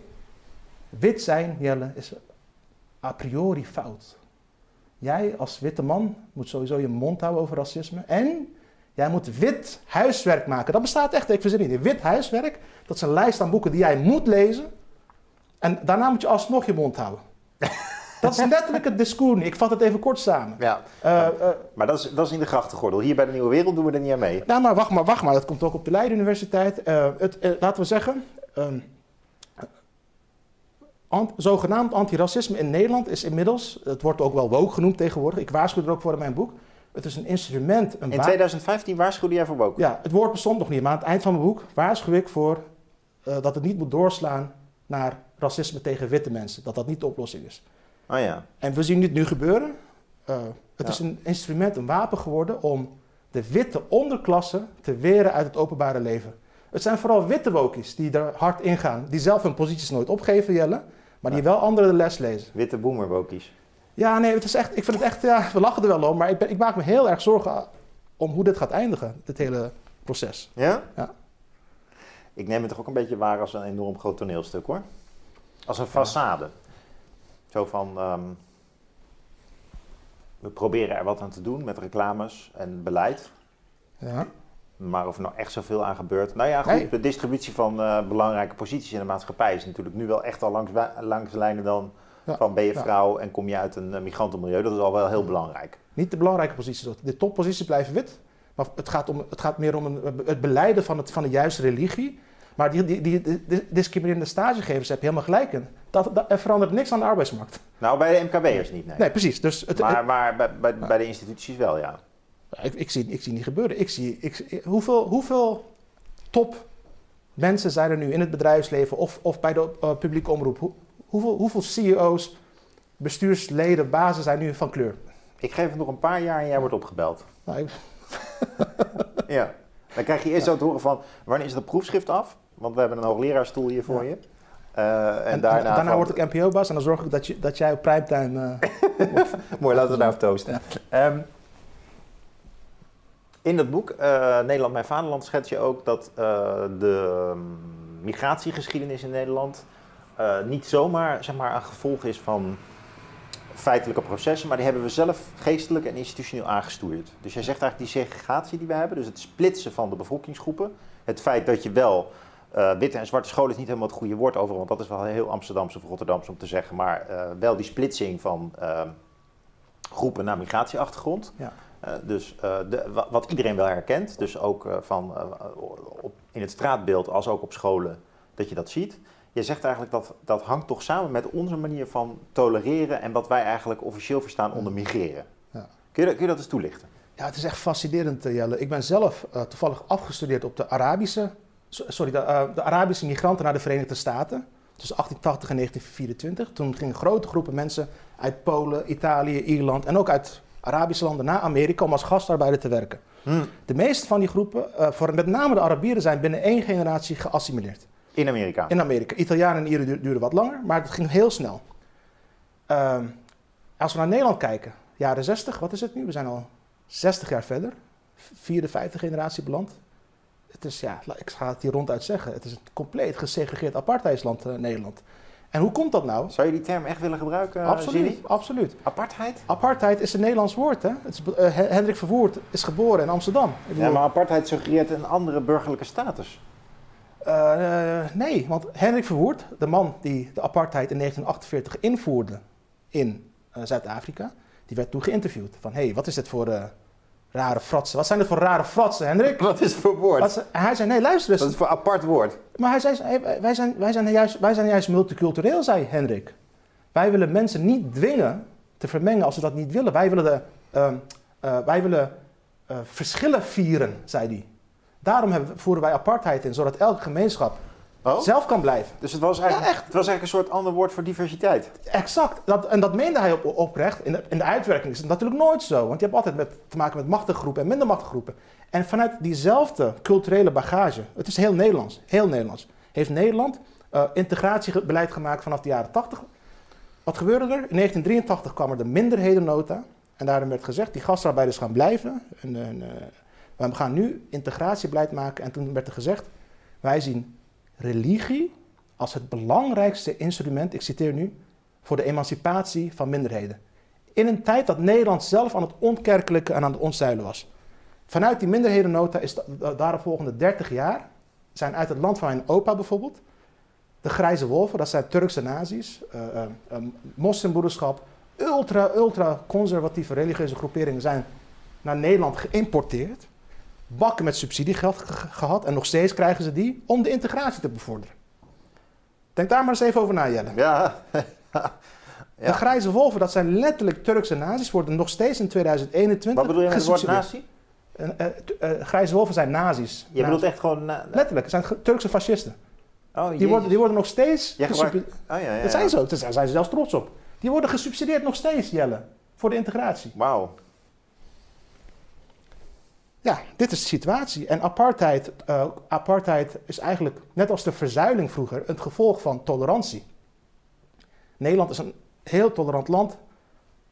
wit zijn, Jelle, is a priori fout. Jij als witte man moet sowieso je mond houden over racisme. En jij moet wit huiswerk maken. Dat bestaat echt, ik verzin niet. Wit huiswerk, dat is een lijst aan boeken die jij moet lezen. En daarna moet je alsnog je mond houden. dat is letterlijk het discours. Ik vat het even kort samen. Ja. Uh, uh, maar dat is, dat is in de grachtengordel. Hier bij de Nieuwe Wereld doen we er niet aan mee. Nou, maar wacht maar, wacht maar. Dat komt ook op de Leiden Universiteit. Uh, het, laten we zeggen, um, ant, zogenaamd antiracisme in Nederland is inmiddels, het wordt ook wel woke genoemd tegenwoordig. Ik waarschuw er ook voor in mijn boek. Het is een instrument. Een in 2015 waarschuwde jij voor woke? Ja, het woord bestond nog niet. Maar aan het eind van mijn boek waarschuw ik voor dat het niet moet doorslaan naar racisme tegen witte mensen. Dat dat niet de oplossing is. Oh ja. En we zien dit nu gebeuren. Uh, het ja. is een instrument, een wapen geworden om de witte onderklasse te weren uit het openbare leven. Het zijn vooral witte wokies die er hard in gaan, die zelf hun posities nooit opgeven, Jelle, maar die wel anderen de les lezen. Witte boomer wokies. Ja, nee, het is echt, ik vind het echt, ja, we lachen er wel om, maar ik, ben, ik maak me heel erg zorgen om hoe dit gaat eindigen, dit hele proces. Ja? Ja. Ik neem het toch ook een beetje waar als een enorm groot toneelstuk hoor. Als een façade. Zo van, um, we proberen er wat aan te doen met reclames en beleid. Ja. Maar of er nou echt zoveel aan gebeurt. Nou ja, goed, Nee. de distributie van eh, belangrijke posities in de maatschappij is natuurlijk nu wel echt al langs, langs lijnen dan Ja. van ben je Ja. vrouw en kom je uit een eh, migrantenmilieu. Dat is al wel heel belangrijk. Niet de belangrijke posities. De topposities blijven wit. Maar het gaat, om, het gaat meer om een, het beleiden van, het, van de juiste religie. Maar die, die, die, die discriminerende stagegevers heb je helemaal gelijk in. Dat, dat, er verandert niks aan de arbeidsmarkt. Nou, bij de MKB'ers niet, nee. Nee, precies. Dus het, maar maar bij, bij, bij de instituties wel, ja. Ik, ik, zie, ik zie niet gebeuren. Ik zie, ik, hoeveel, hoeveel top mensen zijn er nu in het bedrijfsleven of, of bij de uh, publieke omroep? Hoe, hoeveel, hoeveel CEO's, bestuursleden, bazen zijn nu van kleur? Ik geef het nog een paar jaar en jij wordt opgebeld. Nou, ik, Ja. Dan krijg je eerst zo te horen van, wanneer is dat proefschrift af? Want we hebben een hoogleraarstoel hier voor Ja. je. Uh, en, en, daarna, daarna van- word ik NPO-baas en dan zorg ik dat, je, dat jij op primetime... eh, Mooi, laten we daarop toosten. Ehm, in dat boek, eh, Nederland mijn vaderland, schets je ook dat eh, de um, migratiegeschiedenis in Nederland eh, niet zomaar zeg maar, een gevolg is van feitelijke processen, maar die hebben we zelf geestelijk en institutioneel aangestuurd. Dus jij zegt eigenlijk die segregatie die we hebben, dus het splitsen van de bevolkingsgroepen, het feit dat je wel witte en zwarte scholen is niet helemaal het goede woord over, want dat is wel heel Amsterdamse of Rotterdamse om te zeggen, maar wel die splitsing van uh, groepen naar migratieachtergrond. Ja. Uh, dus uh, de, wat iedereen wel herkent, dus ook uh, van, op, in het straatbeeld als ook op scholen, dat je dat ziet. Je zegt eigenlijk dat dat hangt toch samen met onze manier van tolereren en wat wij eigenlijk officieel verstaan onder migreren. Ja. Kun, je dat, kun je dat eens toelichten? Ja, het is echt fascinerend, Jelle. Ik ben zelf toevallig afgestudeerd op de Arabische, sorry, de, de Arabische migranten naar de Verenigde Staten. Tussen 1880 en 1924. Toen gingen grote groepen mensen uit Polen, Italië, Ierland en ook uit Arabische landen naar Amerika om als gastarbeider te werken. Hmm. De meeste van die groepen, uh, voor met name de Arabieren, zijn binnen één generatie geassimileerd. In Amerika? In Amerika. Italianen en Ieren duurden duurde wat langer, maar het ging heel snel. Uh, als we naar Nederland kijken, jaren 60, wat is het nu? We zijn al 60 jaar verder. Vierde, vijfde generatie beland. Het is, ja, ik ga het hier ronduit zeggen, het is een compleet gesegregeerd apartheidsland, uh, Nederland. En hoe komt dat nou? Zou je die term echt willen gebruiken, Absoluut, Zini? absoluut. Apartheid? Apartheid is een Nederlands woord, hè? Het is, uh, Hendrik Verwoerd is geboren in Amsterdam. Ik ja, maar apartheid suggereert een andere burgerlijke status. Uh, nee, want Hendrik Verwoerd, de man die de apartheid in 1948 invoerde in uh, Zuid-Afrika, die werd toen geïnterviewd. Van, hé, hey, wat is dit voor rare fratsen? Wat zijn dit voor rare fratsen, Hendrik? Wat is het voor woord? Wat, hij zei, nee, luister eens. Wat is voor apart woord? Maar hij zei, wij, zijn, wij, zijn juist, wij zijn juist multicultureel, zei Hendrik. Wij willen mensen niet dwingen te vermengen als ze dat niet willen. Wij willen, de, uh, wij willen verschillen vieren, zei hij. Daarom hebben, voeren wij apartheid in, zodat elke gemeenschap oh? zelf kan blijven. Dus het was, eigenlijk, ja, het was eigenlijk een soort ander woord voor diversiteit. Exact. Dat, en dat meende hij op, oprecht. In de, in de uitwerking is het natuurlijk nooit zo. Want je hebt altijd met, te maken met machtige groepen en minder machtige groepen. En vanuit diezelfde culturele bagage, het is heel Nederlands, heel Nederlands, heeft Nederland uh, integratiebeleid gemaakt vanaf de jaren 80. Wat gebeurde er? In 1983 kwam er de minderhedennota. En daarin werd gezegd, die gastarbeiders gaan blijven. En, en, uh, Maar we gaan nu integratiebeleid maken. En toen werd er gezegd, wij zien religie als het belangrijkste instrument, ik citeer nu, voor de emancipatie van minderheden. In een tijd dat Nederland zelf aan het ontkerkelijke en aan het ontzuilen was. Vanuit die minderhedennota is de daaropvolgende 30 jaar, zijn uit het land van mijn opa bijvoorbeeld, de grijze wolven, dat zijn Turkse nazi's, uh, uh, moslimbroederschap, ultra, ultra conservatieve religieuze groeperingen zijn naar Nederland geïmporteerd. Bakken met subsidiegeld gehad en nog steeds krijgen ze die om de integratie te bevorderen. Denk daar maar eens even over na, Jelle. Ja. ja. De grijze wolven, dat zijn letterlijk Turkse nazi's, worden nog steeds in 2021 Wat bedoel je met het woord nazi? Uh, uh, grijze wolven zijn nazi's. Je bedoelt echt gewoon... letterlijk, het zijn Turkse fascisten. Oh, die, worden, die worden nog steeds... Ja, oh, ja, ja, Dat zijn zo, daar zijn ze zelfs trots op. Die worden gesubsidieerd nog steeds, Jelle, voor de integratie. Wauw. Ja, dit is de situatie. En apartheid, uh, apartheid is eigenlijk, net als de verzuiling vroeger, het gevolg van tolerantie. Nederland is een heel tolerant land,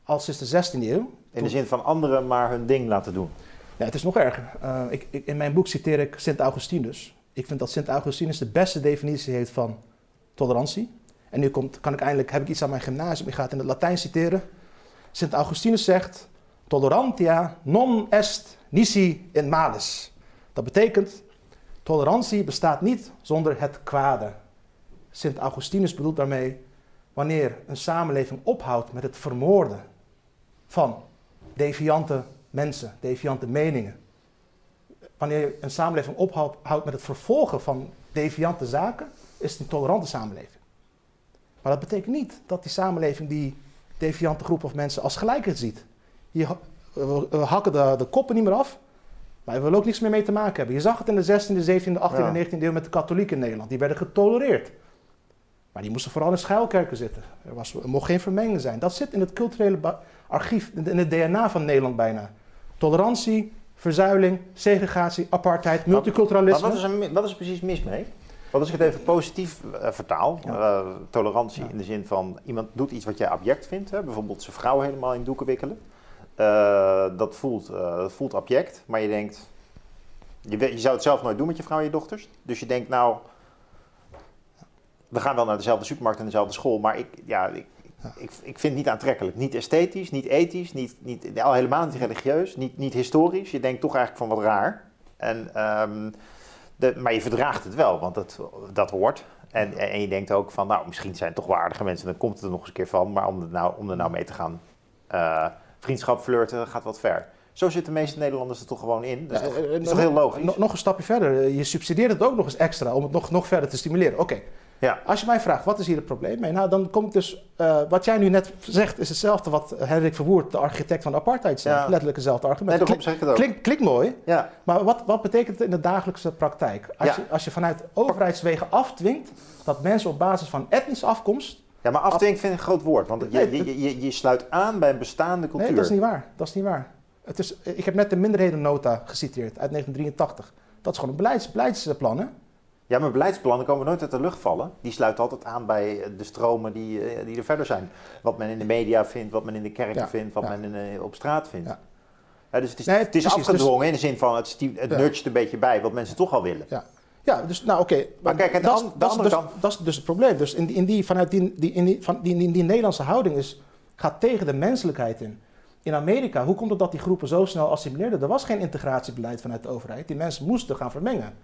al sinds de 16e eeuw. In de zin van anderen maar hun ding laten doen. Ja, het is nog erger. Uh, ik, ik, in mijn boek citeer ik Sint Augustinus. Ik vind dat Sint Augustinus de beste definitie heeft van tolerantie. En nu komt, kan ik eindelijk, heb ik iets aan mijn gymnasium, ik ga het in het Latijn citeren. Sint Augustinus zegt, tolerantia non est nisi in malis. Dat betekent, tolerantie bestaat niet zonder het kwade. Sint Augustinus bedoelt daarmee, wanneer een samenleving ophoudt met het vermoorden van deviante mensen, deviante meningen. Wanneer een samenleving ophoudt met het vervolgen van deviante zaken, is het een tolerante samenleving. Maar dat betekent niet dat die samenleving die deviante groep of mensen als gelijkheid ziet. Je, we, hakken de, de, koppen niet meer af, maar we willen ook niks meer mee te maken hebben. Je zag het in de 16e, 17e, 18e en 19e eeuw met de katholieken in Nederland. Die werden getolereerd. Maar die moesten vooral in schuilkerken zitten. Er, was, er mocht geen vermenging zijn. Dat zit in het culturele archief, in het DNA van Nederland bijna. Tolerantie, verzuiling, segregatie, apartheid, multiculturalisme. Maar wat, is er, wat is er precies mis mee? Want als ik het even positief uh, vertaal, uh, tolerantie in de zin van iemand doet iets wat jij abject vindt, hè, bijvoorbeeld zijn vrouw helemaal in doeken wikkelen. Uh, dat, voelt, dat voelt abject, maar je denkt, je, je, zou het zelf nooit doen met je vrouw en je dochters. Dus je denkt nou, we gaan wel naar dezelfde supermarkt en dezelfde school, maar ik, ja, ik, ik, ik vind het niet aantrekkelijk. Niet esthetisch, niet ethisch, niet, niet, al helemaal niet religieus, niet, niet historisch. Je denkt toch eigenlijk van wat raar. En... Um, de, maar je verdraagt het wel, want dat, dat hoort. En, en je denkt ook van, nou, misschien zijn het toch waardige mensen, dan komt het er nog eens een keer van. Maar om er nou, om er nou mee te gaan uh, vriendschap flirten, gaat wat ver. Zo zitten de meeste Nederlanders er toch gewoon in. Dat is, toch, is toch heel logisch? Nog, nog een stapje verder. Je subsidieert het ook nog eens extra om het nog, nog verder te stimuleren. Oké, ja. Als je mij vraagt, wat is hier het probleem mee? Nou, dan komt dus, uh, wat jij nu net zegt, is hetzelfde wat Hendrik Verwoerd, de architect van de apartheid, zei. Ja. Letterlijk hetzelfde argument. Nee, het klinkt mooi, ja. maar wat, wat betekent het in de dagelijkse praktijk? Als, je, als je vanuit overheidswegen afdwingt dat mensen op basis van etnische afkomst... Ja, maar afdwingen vind ik een groot woord, want je, je, je, je, sluit aan bij een bestaande cultuur. Nee, dat is niet waar. Dat is niet waar. Het is, ik heb net de minderhedennota geciteerd uit 1983. Dat is gewoon een beleids, beleidsplan, hè? Ja, maar beleidsplannen komen nooit uit de lucht vallen. Die sluiten altijd aan bij de stromen die, eh, die er verder zijn. Wat men in de media vindt, wat men in de kerken vindt, wat men in, eh, op straat vindt. Ja. Ja, dus het is, het is precies, afgedwongen dus, in de zin van het, het nudgt een beetje bij wat mensen toch al willen. Ja. Ja, dus nou oké. Maar kijk, dat, andere dus, kant... dat is dus het probleem. Dus in die, in die, vanuit die, die, in die, van die, die, die Nederlandse houding is, gaat tegen de menselijkheid in. In Amerika, hoe komt het dat die groepen zo snel assimileerden? Er was geen integratiebeleid vanuit de overheid. Die mensen moesten gaan vermengen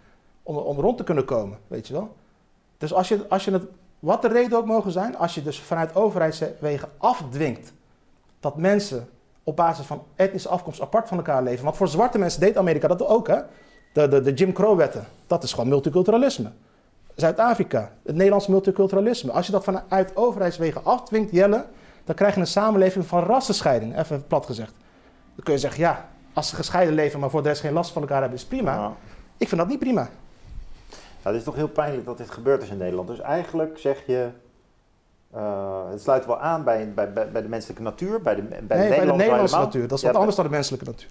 om, om rond te kunnen komen, weet je wel. Dus als je, als je het, wat de reden ook mogen zijn, als je dus vanuit overheidswegen afdwingt dat mensen op basis van etnische afkomst apart van elkaar leven. Want voor zwarte mensen deed Amerika dat ook, hè? De, de, de Jim Crow-wetten, dat is gewoon multiculturalisme. Zuid-Afrika, het Nederlands multiculturalisme. Als je dat vanuit overheidswegen afdwingt, Jelle, dan krijg je een samenleving van rassenscheiding, even plat gezegd. Dan kun je zeggen, ja, als ze gescheiden leven, maar voor de rest geen last van elkaar hebben, is prima. Ik vind dat niet prima. Nou, het is toch heel pijnlijk dat dit gebeurd is in Nederland. Dus eigenlijk zeg je, uh, het sluit wel aan bij, bij, bij, de menselijke natuur, bij de, bij nee, de, bij de Nederlandse natuur. Dat is wat anders dan de menselijke natuur.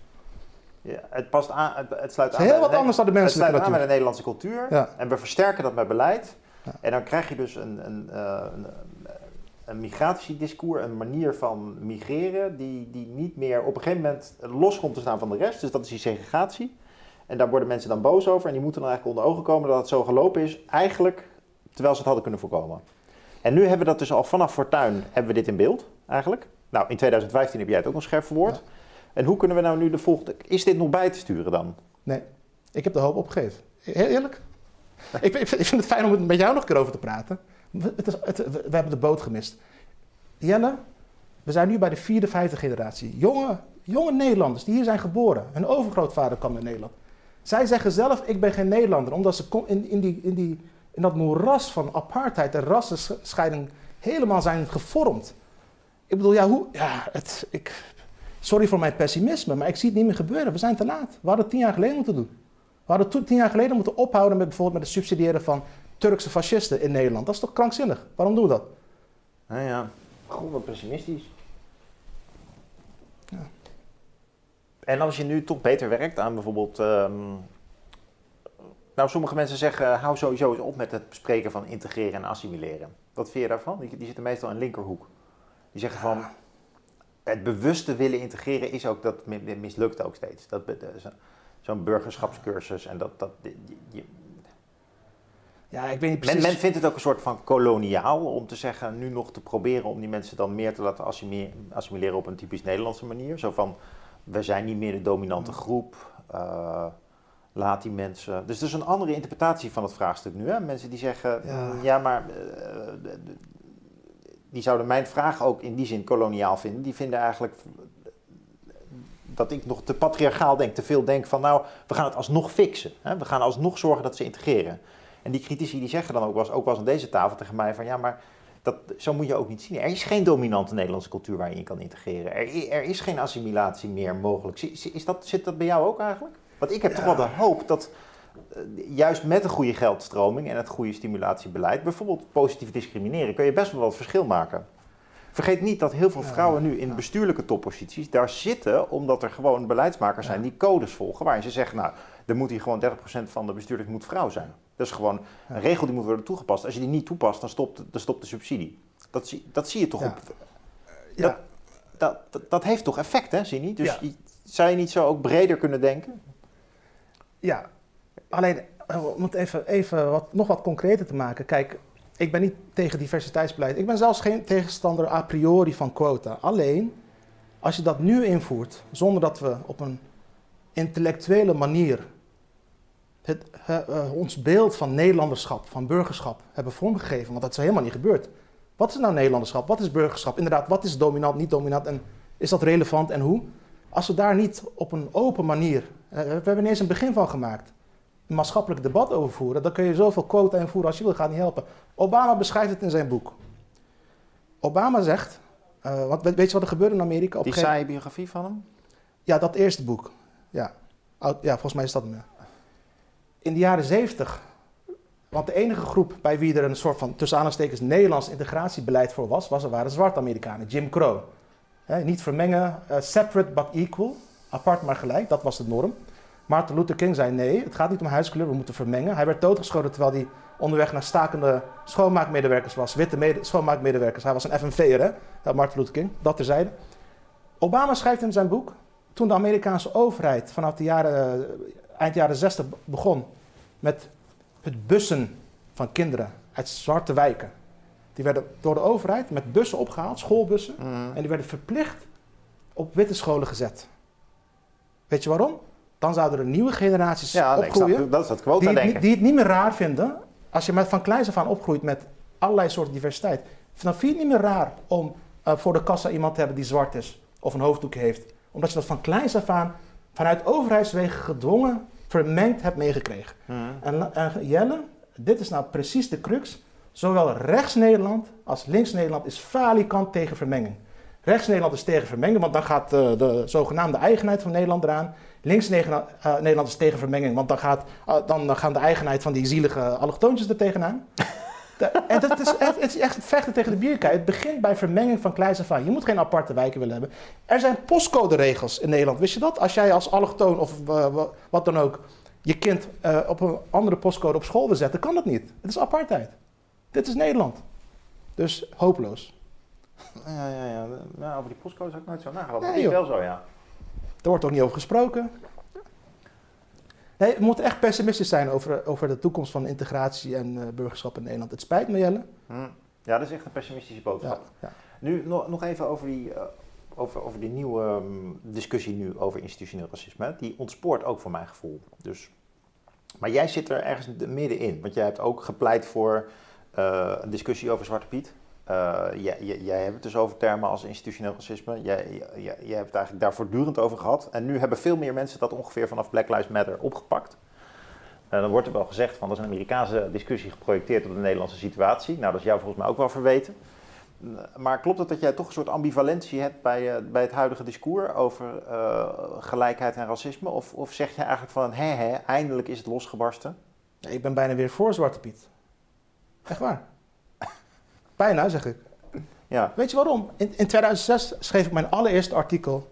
Ja, het, past aan, het, sluit aan. heel wat anders dan de menselijke natuur. Het sluit aan bij de Nederlandse cultuur. En we versterken dat met beleid. En dan krijg je dus een, een, uh, een, een migratiediscours, een manier van migreren, die, die niet meer op een gegeven moment los komt te staan van de rest. Dus dat is die segregatie. En daar worden mensen dan boos over en die moeten dan eigenlijk onder ogen komen dat het zo gelopen is, eigenlijk terwijl ze het hadden kunnen voorkomen. En nu hebben we dat dus al vanaf Fortuin hebben we dit in beeld, eigenlijk. Nou, in 2015 heb jij het ook nog scherp verwoord. En hoe kunnen we nou nu de volgende... Is dit nog bij te sturen dan? Nee, ik heb de hoop opgegeven. Heel eerlijk. Ik, vind het fijn om het met jou nog een keer over te praten. Het is, het, we hebben de boot gemist. Jelle, we zijn nu bij de vierde, vijfde generatie. Jonge, jonge Nederlanders die hier zijn geboren. Hun overgrootvader kwam in Nederland. Zij zeggen zelf, ik ben geen Nederlander. Omdat ze in, in, die, in, die, in dat moeras van apartheid en rassenscheiding helemaal zijn gevormd. Ik bedoel, ja, hoe... Ja, het, ik, sorry voor mijn pessimisme, maar ik zie het niet meer gebeuren. We zijn te laat. We hadden het tien jaar geleden moeten doen. We hadden tien jaar geleden moeten ophouden met bijvoorbeeld met het subsidiëren van Turkse fascisten in Nederland. Dat is toch krankzinnig? Waarom doen we dat? Nou ja, gewoon wat pessimistisch. Ja. En als je nu toch beter werkt aan bijvoorbeeld. Um, nou, sommige mensen zeggen: hou sowieso eens op met het bespreken van integreren en assimileren. Wat vind je daarvan? Die, die zitten meestal in linkerhoek. Die zeggen van. Het bewuste willen integreren is ook dat mislukt ook steeds. Dat, zo'n burgerschapscursus en dat. dat je, ja, ik weet niet precies. Men, men, vindt het ook een soort van koloniaal om te zeggen, nu nog te proberen om die mensen dan meer te laten assimileren op een typisch Nederlandse manier. Zo van, we zijn niet meer de dominante groep, uh, laat die mensen... Dus dat is een andere interpretatie van het vraagstuk nu. Hè? Mensen die zeggen, ja, mm, ja maar uh, die zouden mijn vraag ook in die zin koloniaal vinden. Die vinden eigenlijk dat ik nog te patriarchaal denk, te veel denk van nou, we gaan het alsnog fixen. Hè? We gaan alsnog zorgen dat ze integreren. En die critici die zeggen dan ook wel, ook wel eens aan deze tafel tegen mij van ja, maar dat, zo moet je ook niet zien. Er is geen dominante Nederlandse cultuur waar je in kan integreren. Er, er is geen assimilatie meer mogelijk. Is dat, zit dat bij jou ook eigenlijk? Want ik heb toch wel de hoop dat juist met een goede geldstroming en het goede stimulatiebeleid, bijvoorbeeld positief discrimineren, kun je best wel wat verschil maken. Vergeet niet dat heel veel vrouwen nu in bestuurlijke topposities daar zitten omdat er gewoon beleidsmakers zijn die codes volgen waarin ze zeggen, nou, er moet hier gewoon 30% van de bestuurders moet vrouw zijn. Dat is gewoon een regel die moet worden toegepast. Als je die niet toepast, dan stopt, dan stopt de subsidie. Dat zie, dat zie je toch op... Ja. Dat, dat, dat, heeft toch effect, hè, niet? Dus zou je niet zo ook breder kunnen denken? Ja, alleen eh, om het even, even wat, nog wat concreter te maken. Kijk, ik ben niet tegen diversiteitsbeleid. Ik ben zelfs geen tegenstander a priori van quota. Alleen, als je dat nu invoert, zonder dat we op een intellectuele manier uh, ons beeld van Nederlanderschap, van burgerschap hebben vormgegeven. Want dat is helemaal niet gebeurd. Wat is nou Nederlanderschap? Wat is burgerschap? Inderdaad, wat is dominant, niet dominant en is dat relevant en hoe? Als we daar niet op een open manier, uh, we hebben ineens een begin van gemaakt, maatschappelijk debat over voeren, dan kun je zoveel quota invoeren als je wil, gaat niet helpen. Obama beschrijft het in zijn boek. Obama zegt, uh, wat, weet je wat er gebeurde in Amerika? Op Die saaie biografie van hem? Ja, dat eerste boek. Ja, ja volgens mij is dat meer in de jaren 70, want de enige groep bij wie er een soort van tussen Nederlands integratiebeleid voor was, was er waren zwarte Amerikanen, Jim Crow. niet vermengen, uh, separate but equal, apart maar gelijk, dat was de norm. Martin Luther King zei nee, het gaat niet om huiskleur, we moeten vermengen. Hij werd doodgeschoten terwijl hij onderweg naar stakende schoonmaakmedewerkers was, witte schoonmaakmedewerkers. Hij was een FNV'er, hè, Martin Luther King, dat terzijde. Obama schrijft in zijn boek, toen de Amerikaanse overheid vanaf de jaren eind jaren 60 begon met het bussen van kinderen uit zwarte wijken. Die werden door de overheid met bussen opgehaald, schoolbussen, mhm. en die werden verplicht op witte scholen gezet. Weet je waarom? Dan zouden er nieuwe generaties ja, opgroeien dat is het quota die, denken. die het niet meer raar vinden. Als je met van kleins af aan opgroeit met allerlei soorten diversiteit, dan vind je het niet meer raar om uh, voor de kassa iemand te hebben die zwart is of een hoofddoek heeft. Omdat je dat van kleins af aan vanuit overheidswegen gedwongen vermengd hebt meegekregen. Hmm. En, en, Jelle, dit is nou precies de crux. Zowel rechts-Nederland als links-Nederland is falikant tegen vermenging. Rechts-Nederland is tegen vermenging, want dan gaat de, de zogenaamde eigenheid van Nederland eraan. Links-Nederland uh, is tegen vermenging, want dan, gaat, uh, dan gaan de eigenheid van die zielige allochtoontjes er tegenaan en dat is echt, het is echt vechten tegen de bierkei. Het begint bij vermenging van kleins af aan. Je moet geen aparte wijken willen hebben. Er zijn postcode-regels in Nederland. Wist je dat? Als jij als allochtoon of uh, wat dan ook je kind uh, op een andere postcode op school wil zetten, kan dat niet. Het is apartheid. Dit is Nederland. Dus hopeloos. Ja, ja, ja. Nou, over die postcodes heb ik nooit zo nagedacht. Nee, dat is wel zo, ja. Er wordt ook niet over gesproken. Nee, we moeten echt pessimistisch zijn over, over de toekomst van integratie en uh, burgerschap in Nederland. Het spijt me, Jelle. Hm. Ja, dat is echt een pessimistische boodschap. Ja, ja. Nu nog, nog even over die, uh, over, over die nieuwe um, discussie nu over institutioneel racisme. Die ontspoort ook voor mijn gevoel. Dus, maar jij zit er ergens middenin. Want jij hebt ook gepleit voor uh, een discussie over Zwarte Piet. Uh, jij, jij, hebt het dus over termen als institutioneel racisme. Jij, jij, jij, hebt het eigenlijk daar voortdurend over gehad. En nu hebben veel meer mensen dat ongeveer vanaf Black Lives Matter opgepakt. Uh, dan wordt er wel gezegd van dat is een Amerikaanse discussie geprojecteerd op de Nederlandse situatie. Nou, dat is jou volgens mij ook wel verweten. Maar klopt het dat jij toch een soort ambivalentie hebt bij, bij het huidige discours over gelijkheid en racisme? Of, of zeg je eigenlijk van, hé hé, eindelijk is het losgebarsten? Ik ben bijna weer voor Zwarte Piet. Echt waar. Bijna, zeg ik. Ja. Weet je waarom? In, in 2006 schreef ik mijn allereerste artikel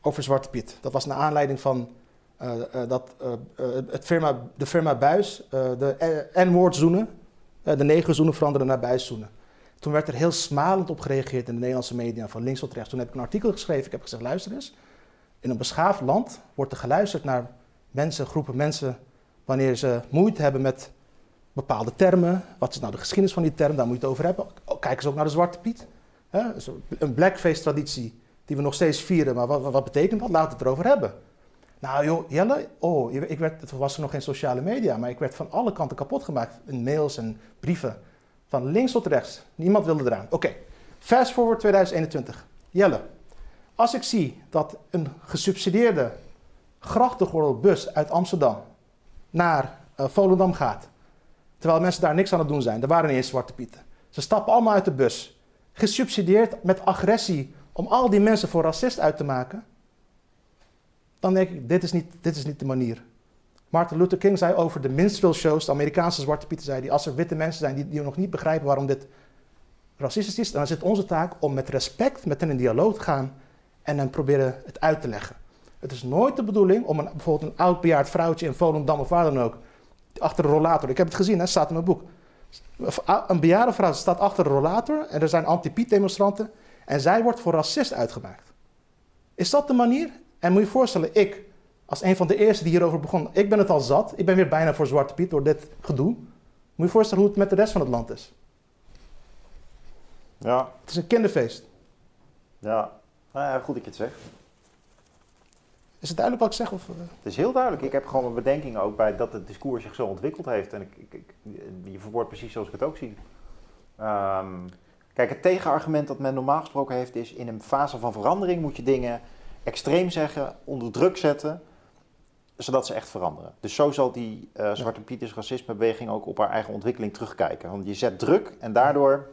over Zwarte Piet. Dat was naar aanleiding van uh, uh, dat, uh, het firma, de firma Buis de N-woord zoenen, de negerzoenen veranderen naar buiszoenen. Toen werd er heel smalend op gereageerd in de Nederlandse media, van links tot rechts. Toen heb ik een artikel geschreven, ik heb gezegd, luister eens. In een beschaafd land wordt er geluisterd naar mensen, groepen mensen, wanneer ze moeite hebben met bepaalde termen. Wat is nou de geschiedenis van die term? Daar moet je het over hebben. Oh, kijk eens ook naar de Zwarte Piet. Een blackface-traditie die we nog steeds vieren. Maar wat, wat betekent dat? Laten we het erover hebben. Nou joh, Jelle, oh, ik werd, het was er nog geen sociale media, maar ik werd van alle kanten kapot gemaakt. In mails en brieven. Van links tot rechts. Niemand wilde eraan. Oké, fast forward 2021. Jelle, als ik zie dat een gesubsidieerde grachtengordelbus uit Amsterdam naar uh, Volendam gaat Terwijl mensen daar niks aan het doen zijn. Er waren niet zwarte pieten. Ze stappen allemaal uit de bus. Gesubsidieerd met agressie om al die mensen voor racist uit te maken. Dan denk ik, dit is niet, dit is niet de manier. Martin Luther King zei over de minstrel shows, de Amerikaanse zwarte pieten, zei die als er witte mensen zijn die, die nog niet begrijpen waarom dit racistisch is, dan is het onze taak om met respect met hen in dialoog te gaan en hen proberen het uit te leggen. Het is nooit de bedoeling om een, bijvoorbeeld een oud bejaard vrouwtje in Volendam of waar dan ook achter de rollator. Ik heb het gezien, hè, staat in mijn boek. Een bejaarde vrouw staat achter de rollator en er zijn anti-Piet-demonstranten en zij wordt voor racist uitgemaakt. Is dat de manier? En moet je je voorstellen, ik, als een van de eerste die hierover begon, ik ben het al zat. Ik ben weer bijna voor Zwarte Piet door dit gedoe. Moet je je voorstellen hoe het met de rest van het land is. Ja. Het is een kinderfeest. Ja, nou ja goed dat je het zegt. Is het duidelijk wat ik zeg? Of, uh... Het is heel duidelijk. Ik heb gewoon mijn bedenkingen ook bij dat het discours zich zo ontwikkeld heeft. En ik, ik, ik je verwoordt precies zoals ik het ook zie. Um, kijk, het tegenargument dat men normaal gesproken heeft is... in een fase van verandering moet je dingen extreem zeggen, onder druk zetten... zodat ze echt veranderen. Dus zo zal die uh, Zwarte. Pieters racismebeweging ook op haar eigen ontwikkeling terugkijken. Want je zet druk en daardoor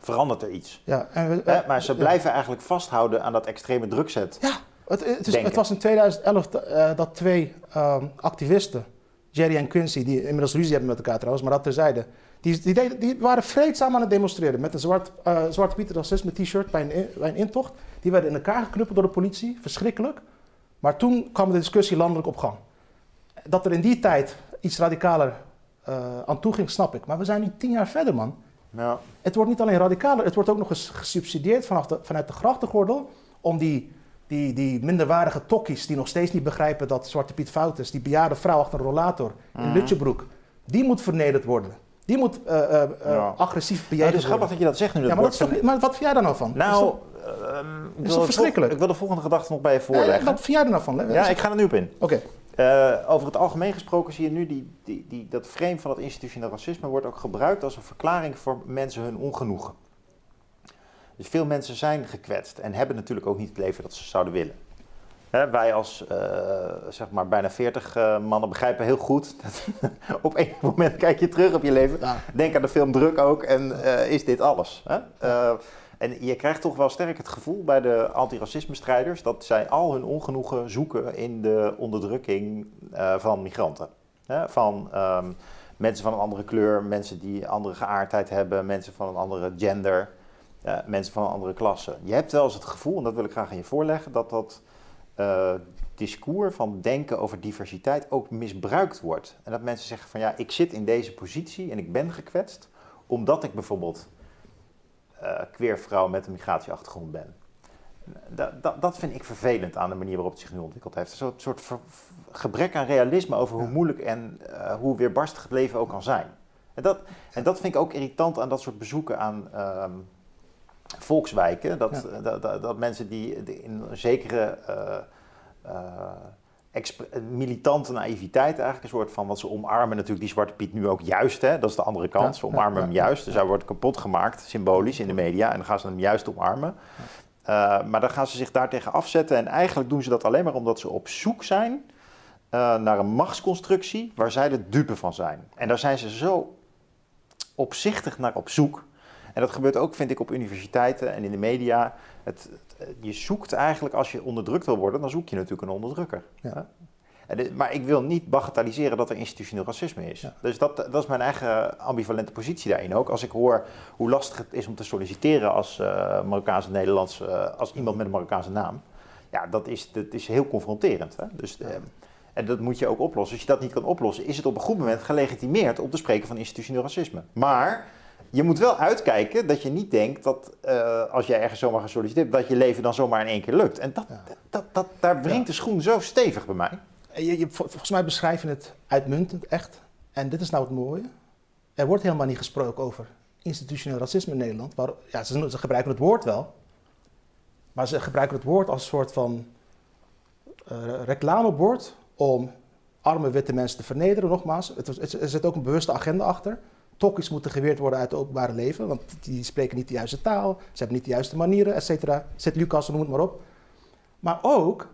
verandert er iets. Ja, en we, eh, maar ze blijven eigenlijk vasthouden aan dat extreme drukzet. Ja, het, het, is, het, was in 2011 uh, dat twee um, activisten, Jerry en Quincy, die inmiddels ruzie hebben met elkaar trouwens, maar dat terzijde, die, die, deden, die waren vreedzaam aan het demonstreren met een zwart, uh, zwarte Pieter racisme t-shirt bij een, bij een intocht. Die werden in elkaar geknuppeld door de politie, verschrikkelijk. Maar toen kwam de discussie landelijk op gang. Dat er in die tijd iets radicaler uh, aan toe ging, snap ik. Maar we zijn nu tien jaar verder, man. Ja. Het wordt niet alleen radicaler, het wordt ook nog eens gesubsidieerd vanaf de, vanuit de grachtengordel om die die, die minderwaardige tokkies die nog steeds niet begrijpen dat Zwarte Piet fout is. Die bejaarde vrouw achter een rollator in mm. Lutjebroek. Die moet vernederd worden. Die moet uh, uh, ja. agressief bejegend worden. Het is grappig dat je dat zegt nu. Dat ja, maar, dat toch, maar, wat vind jij daar nou van? Nou, is, dat verschrikkelijk? Ik wil de volgende gedachte nog bij je voorleggen. wat vind jij er nou van? Ja, ik ga er nu op in. Oké. Okay. Uh, over het algemeen gesproken zie je nu die, die, die, dat frame van het institutioneel racisme wordt ook gebruikt als een verklaring voor mensen hun ongenoegen. Dus veel mensen zijn gekwetst en hebben natuurlijk ook niet het leven dat ze zouden willen. Hè, wij als uh, zeg maar bijna 40 uh, mannen begrijpen heel goed. Dat op een moment kijk je terug op je leven. Ja. Denk aan de film Druk ook en uh, is dit alles. Hè? en je krijgt toch wel sterk het gevoel bij de antiracisme-strijders dat zij al hun ongenoegen zoeken in de onderdrukking van migranten. Hè? Van um, mensen van een andere kleur, mensen die een andere geaardheid hebben, mensen van een andere gender uh, mensen van een andere klasse. Je hebt wel eens het gevoel, en dat wil ik graag aan je voorleggen, dat dat uh, discours van denken over diversiteit ook misbruikt wordt. En dat mensen zeggen van ja, ik zit in deze positie en ik ben gekwetst omdat ik bijvoorbeeld uh, queer vrouw met een migratieachtergrond ben. Dat, dat, dat, vind ik vervelend aan de manier waarop het zich nu ontwikkeld heeft. Een soort, soort ver, gebrek aan realisme over hoe moeilijk en uh, hoe weerbarstig het leven ook kan zijn. En dat, en dat vind ik ook irritant aan dat soort bezoeken aan ehm, volkswijken. Dat, dat, dat, mensen die in een zekere militante naïviteit eigenlijk een soort van, wat ze omarmen natuurlijk die Zwarte Piet nu ook juist, hè? dat is de andere kant, ze omarmen hem juist, dus hij wordt kapot gemaakt, symbolisch in de media, en dan gaan ze hem juist omarmen. Uh, maar dan gaan ze zich daartegen afzetten en eigenlijk doen ze dat alleen maar omdat ze op zoek zijn naar een machtsconstructie waar zij de dupe van zijn. En daar zijn ze zo opzichtig naar op zoek. En dat gebeurt ook, vind ik, op universiteiten en in de media. Het, je zoekt eigenlijk, als je onderdrukt wil worden, dan zoek je natuurlijk een onderdrukker. Ja. Maar ik wil niet bagatelliseren dat er institutioneel racisme is. Dus dat, dat is mijn eigen ambivalente positie daarin ook. Als ik hoor hoe lastig het is om te solliciteren als uh, Marokkaanse Nederlands, uh, als iemand met een Marokkaanse naam. Ja, dat is, dat is heel confronterend. Hè? Dus, uh, en dat moet je ook oplossen. Als je dat niet kan oplossen, is het op een goed moment gelegitimeerd om te spreken van institutioneel racisme. Maar je moet wel uitkijken dat je niet denkt dat uh, als jij ergens zomaar gesolliciteerd dat je leven dan zomaar in één keer lukt. En dat, dat, dat, daar wringt de schoen zo stevig bij mij. Je, je, volgens mij beschrijven het uitmuntend, echt. En dit is nou het mooie. Er wordt helemaal niet gesproken over institutioneel racisme in Nederland. Waar, ja, ze, ze, gebruiken het woord wel. Maar ze gebruiken het woord als een soort van uh, reclamebord om arme witte mensen te vernederen, nogmaals. Het, er zit ook een bewuste agenda achter. Tokkies moeten geweerd worden uit het openbare leven, want die spreken niet de juiste taal, ze hebben niet de juiste manieren, et cetera. Zet Lucas, noem het maar op. Maar ook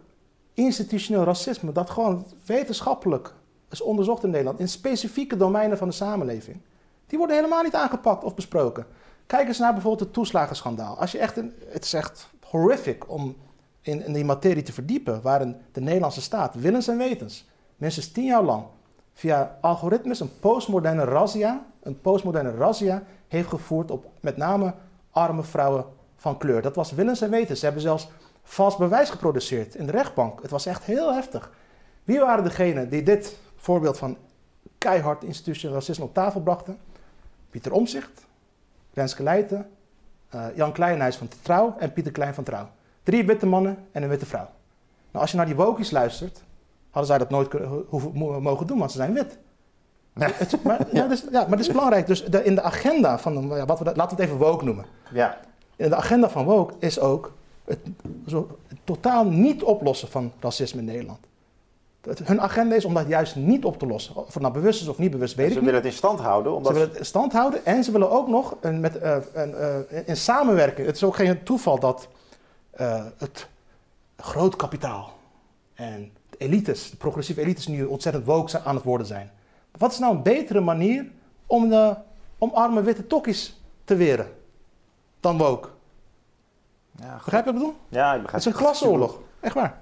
institutioneel racisme, dat gewoon wetenschappelijk is onderzocht in Nederland, in specifieke domeinen van de samenleving. Die worden helemaal niet aangepakt of besproken. Kijk eens naar bijvoorbeeld het toeslagenschandaal. Als je echt een, het is echt horrific om in, in die materie te verdiepen, waarin de Nederlandse staat willens en wetens minstens tien jaar lang via algoritmes een postmoderne razzia, een postmoderne razzia heeft gevoerd op met name arme vrouwen van kleur. Dat was willens en wetens. Ze hebben zelfs vals bewijs geproduceerd in de rechtbank. Het was echt heel heftig. Wie waren degenen die dit voorbeeld van keihard institutioneel racisme op tafel brachten? Pieter Omzicht, Renske Leijten, uh, Jan Kleinhuis van Trouw en Pieter Klein van Trouw. Drie witte mannen en een witte vrouw. Nou, als je naar die wokies luistert, hadden zij dat nooit kunnen, hoeven, mogen doen, want ze zijn wit. Het, maar, ja, dus, ja, maar het is belangrijk. Dus de, in de agenda van, ja, wat we, laten we het even woke noemen. Ja. In de agenda van woke is ook het, zo, totaal niet oplossen van racisme in Nederland. hun agenda is om dat juist niet op te lossen. Of het nou bewust is of niet bewust, weet ik niet. Ze willen het in stand houden. Omdat ze willen het in stand houden en ze willen ook nog een, met, uh, een, uh, in samenwerking. Het is ook geen toeval dat uh, het groot kapitaal en elites, de progressieve elites, nu ontzettend woke aan het worden zijn. Wat is nou een betere manier om, de, om arme witte tokkies te weren dan woke? Ja, begrijp je wat ik bedoel? Ja, ik begrijp het. is een klasseoorlog. Echt waar.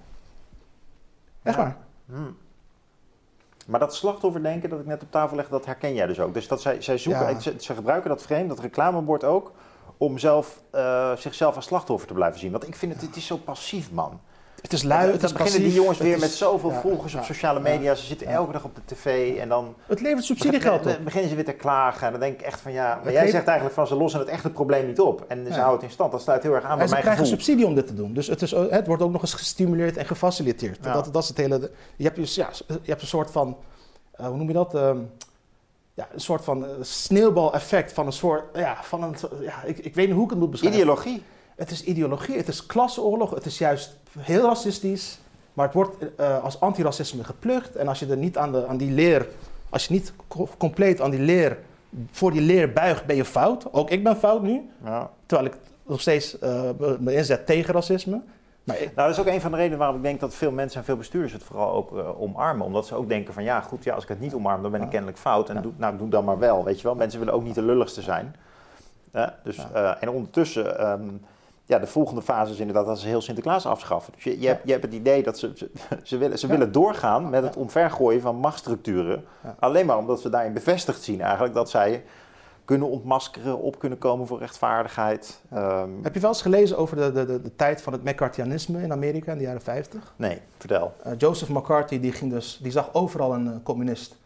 Echt waar. Hmm. Maar dat slachtofferdenken dat ik net op tafel leg, dat herken jij dus ook. Dus dat zij, zij zoeken, ja. ze, ze, gebruiken dat frame, dat reclamebord ook, om zelf, uh, zichzelf als slachtoffer te blijven zien. Want ik vind het, het is zo passief, man. Het is lui, het dan is beginnen die jongens weer met zoveel volgers op sociale media. Ze zitten elke dag op de tv en dan... Het levert subsidiegeld op. Dan beginnen ze weer te klagen. En dan denk ik echt van ja... Maar jij zegt eigenlijk van ze lossen het echte probleem niet op. En ze houden het in stand. Dat sluit heel erg aan bij mijn gevoel. Ze krijgen subsidie om dit te doen. Dus het, is, het wordt ook nog eens gestimuleerd en gefaciliteerd. Dat, dat is het hele... Je hebt, dus, ja, je hebt een soort van... Uh, hoe noem je dat? Uh, ja, een soort van uh, sneeuwbaleffect van een soort... Ja, van een, ja, ik, ik weet niet hoe ik het moet beschrijven. Ideologie. Het is ideologie, het is klasseoorlog, het is juist heel racistisch. Maar het wordt uh, als antiracisme geplukt. En als je er niet aan, de, aan die leer, als je niet co compleet aan die leer, voor die leer buigt, ben je fout. Ook ik ben fout nu. Ja. Terwijl ik nog steeds uh, me inzet tegen racisme. Maar ik... Nou, dat is ook een van de redenen waarom ik denk dat veel mensen en veel bestuurders het vooral ook uh, omarmen. Omdat ze ook denken van ja, goed, ja, als ik het niet omarm, dan ben ik kennelijk fout. En ja. doe, nou, doe dan maar wel, weet je wel. Mensen willen ook niet de lulligste zijn. dus, en ondertussen... Um, ja, de volgende fase is inderdaad dat ze heel Sinterklaas afschaffen. Dus je, je, hebt, je hebt het idee dat ze, ze, ze willen, ze willen doorgaan met het omvergooien van machtsstructuren. Alleen maar omdat ze daarin bevestigd zien eigenlijk dat zij kunnen ontmaskeren, op kunnen komen voor rechtvaardigheid. Um, Heb je wel eens gelezen over de, de, de, de tijd van het McCarthyisme in Amerika in de jaren 50? Nee, vertel. Uh, Joseph McCarthy die ging dus, die zag overal een uh, communist.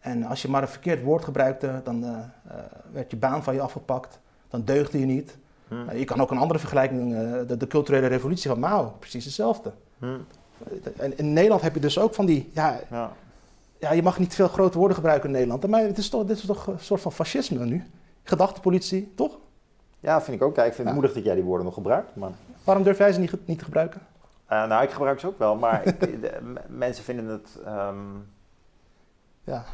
En als je maar een verkeerd woord gebruikte, dan uh, werd je baan van je afgepakt. Dan deugde je niet. Hmm. Je kan ook een andere vergelijking, uh, de, de, culturele revolutie van Mao, precies hetzelfde. Hmm. En in Nederland heb je dus ook van die, ja, Ja. ja je mag niet veel grote woorden gebruiken in Nederland. Maar het is toch, dit is toch een soort van fascisme nu? Gedachtepolitie, toch? ja, vind ik ook. Kijk, ik vind het Ja. moedig dat jij die woorden nog gebruikt. Maar, Waarom durf jij ze niet, niet te gebruiken? Eh, nou, ik gebruik ze ook wel, maar ik- de- mensen vinden het... ehm, Ja.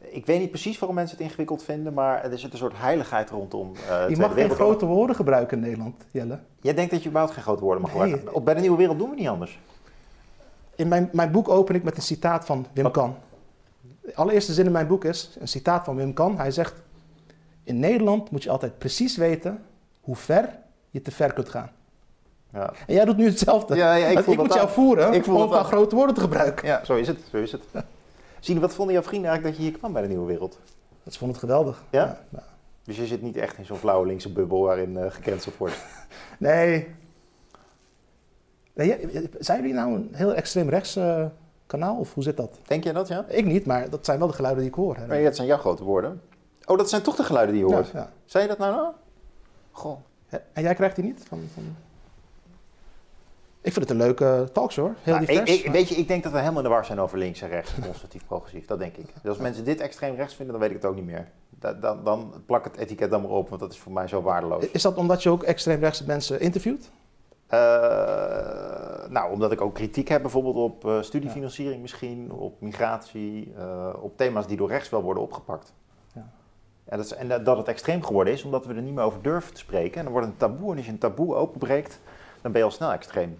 Ik weet niet precies waarom mensen het ingewikkeld vinden, maar er zit een soort heiligheid rondom. eh Je mag geen grote woorden gebruiken in Nederland, Jelle. Jij denkt dat je überhaupt geen grote woorden mag Nee. gebruiken. Op bij de Nieuwe Wereld doen we niet anders. In mijn, mijn boek open ik met een citaat van Wim? Kan. De allereerste zin in mijn boek is een citaat van Wim Kan. Hij zegt: In Nederland moet je altijd precies weten hoe ver je te ver kunt gaan. Ja, En jij doet nu hetzelfde. ja, ja ik, Want voel ik moet jou voeren Ik voel om een paar grote woorden te gebruiken. Ja, zo is het. Zo is het. Zien, wat vonden jouw vrienden eigenlijk dat je hier kwam bij de Nieuwe Wereld? Dat vond het geweldig. Ja? ja. Dus je zit niet echt in zo'n flauwe linkse bubbel waarin eh gecanceld wordt. Nee. nee zijn jullie nou een heel extreem rechts eh, kanaal of hoe zit dat? Denk jij dat, ja? Ik niet, maar dat zijn wel de geluiden die ik hoor. hè. Maar dat zijn jouw grote woorden. Oh, dat zijn toch de geluiden die je hoort? Ja, ja. Zei je dat nou nou? Goh. En jij krijgt die niet? Van, van... Ik vind het een leuke talkshow hoor. Heel Nou, divers. ik, ik, weet je, ik denk dat we helemaal in de war zijn over links en rechts, conservatief, progressief. Dat denk ik. Dus als mensen dit extreem rechts vinden, dan weet ik het ook niet meer. Da- dan, dan plak het etiket dan maar op, want dat is voor mij zo waardeloos. Is dat omdat je ook extreem rechtse mensen interviewt? Eh, nou, omdat ik ook kritiek heb bijvoorbeeld op eh, studiefinanciering misschien, op migratie, eh, op thema's die door rechts wel worden opgepakt. Ja. En, dat is, en dat- dat het extreem geworden is, omdat we er niet meer over durven te spreken. En dan wordt het een taboe, en als je een taboe openbreekt, dan ben je al snel extreem.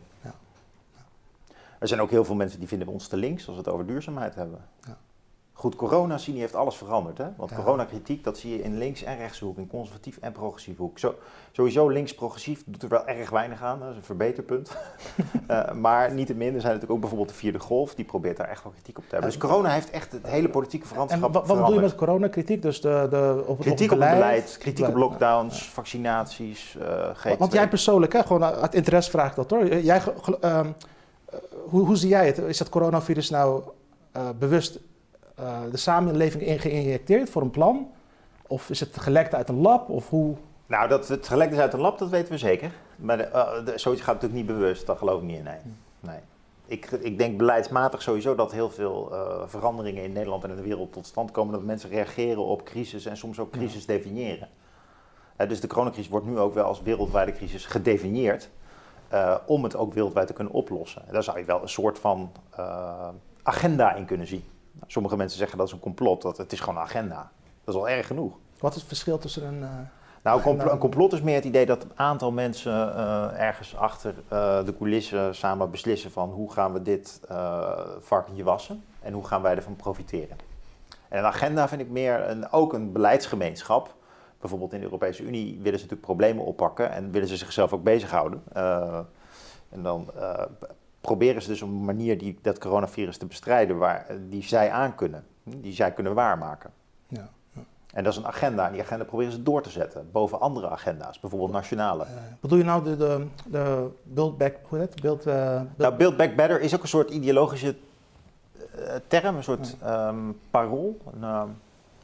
Er zijn ook heel veel mensen die vinden ons te links als we het over duurzaamheid hebben. Ja. Goed, corona zien heeft alles veranderd. Hè? Want Ja. coronakritiek, dat zie je in links- en rechtshoek, in conservatief en progressief hoek. Zo, sowieso links-progressief doet er wel erg weinig aan, dat is een verbeterpunt. Eh, maar niettemin, er zijn natuurlijk ook bijvoorbeeld de vierde golf, die probeert daar echt wel kritiek op te hebben. Dus corona heeft echt het hele politieke En verantwoordschap wat, wat bedoel je met coronakritiek? Dus de, de, op, Kritiek op beleid, kritiek op lockdowns, vaccinaties, eh G2. Want jij persoonlijk, hè, gewoon uit interesse vraag ik dat hoor. Jij, ehm, eh, hoe, hoe zie jij het? Is dat coronavirus nou eh, bewust eh, de samenleving in geïnjecteerd voor een plan? Of is het gelekt uit een lab? Of hoe? Nou, dat het gelekt is uit een lab, dat weten we zeker. Maar de, eh, de- zoiets gaat natuurlijk niet bewust, daar geloof ik niet in, nee. nee. Ik, ik denk beleidsmatig sowieso dat heel veel eh, veranderingen in Nederland en in de wereld tot stand komen. Dat mensen reageren op crisis en soms ook crisis definiëren. Eh, dus de coronacrisis wordt nu ook wel als wereldwijde crisis gedefinieerd. Eh, om het ook wereldwijd te kunnen oplossen. En daar zou je wel een soort van eh, agenda in kunnen zien. Nou, sommige mensen zeggen dat is een complot, dat het is gewoon een agenda. Dat is al erg genoeg. Wat is het verschil tussen een. eh, Nou, een, compl- Agenda. een complot is meer het idee dat een aantal mensen ergens achter de coulissen samen beslissen van hoe gaan we dit varkentje wassen en hoe gaan wij ervan profiteren. En een agenda vind ik meer een, ook een beleidsgemeenschap. Bijvoorbeeld in de Europese Unie willen ze natuurlijk problemen oppakken en willen ze zichzelf ook bezighouden. Eh, en dan eh, proberen ze dus een manier die, dat coronavirus te bestrijden waar, die zij aan kunnen, die zij kunnen waarmaken. ja. En dat is een agenda. En die agenda proberen ze door te zetten boven andere agenda's, bijvoorbeeld nationale. Eh, bedoel je nou de, de, de Build Back, hoe heet? Build, eh, build- Nou, Build Back Better is ook een soort ideologische eh, term, een soort ehm, parool, een ehm,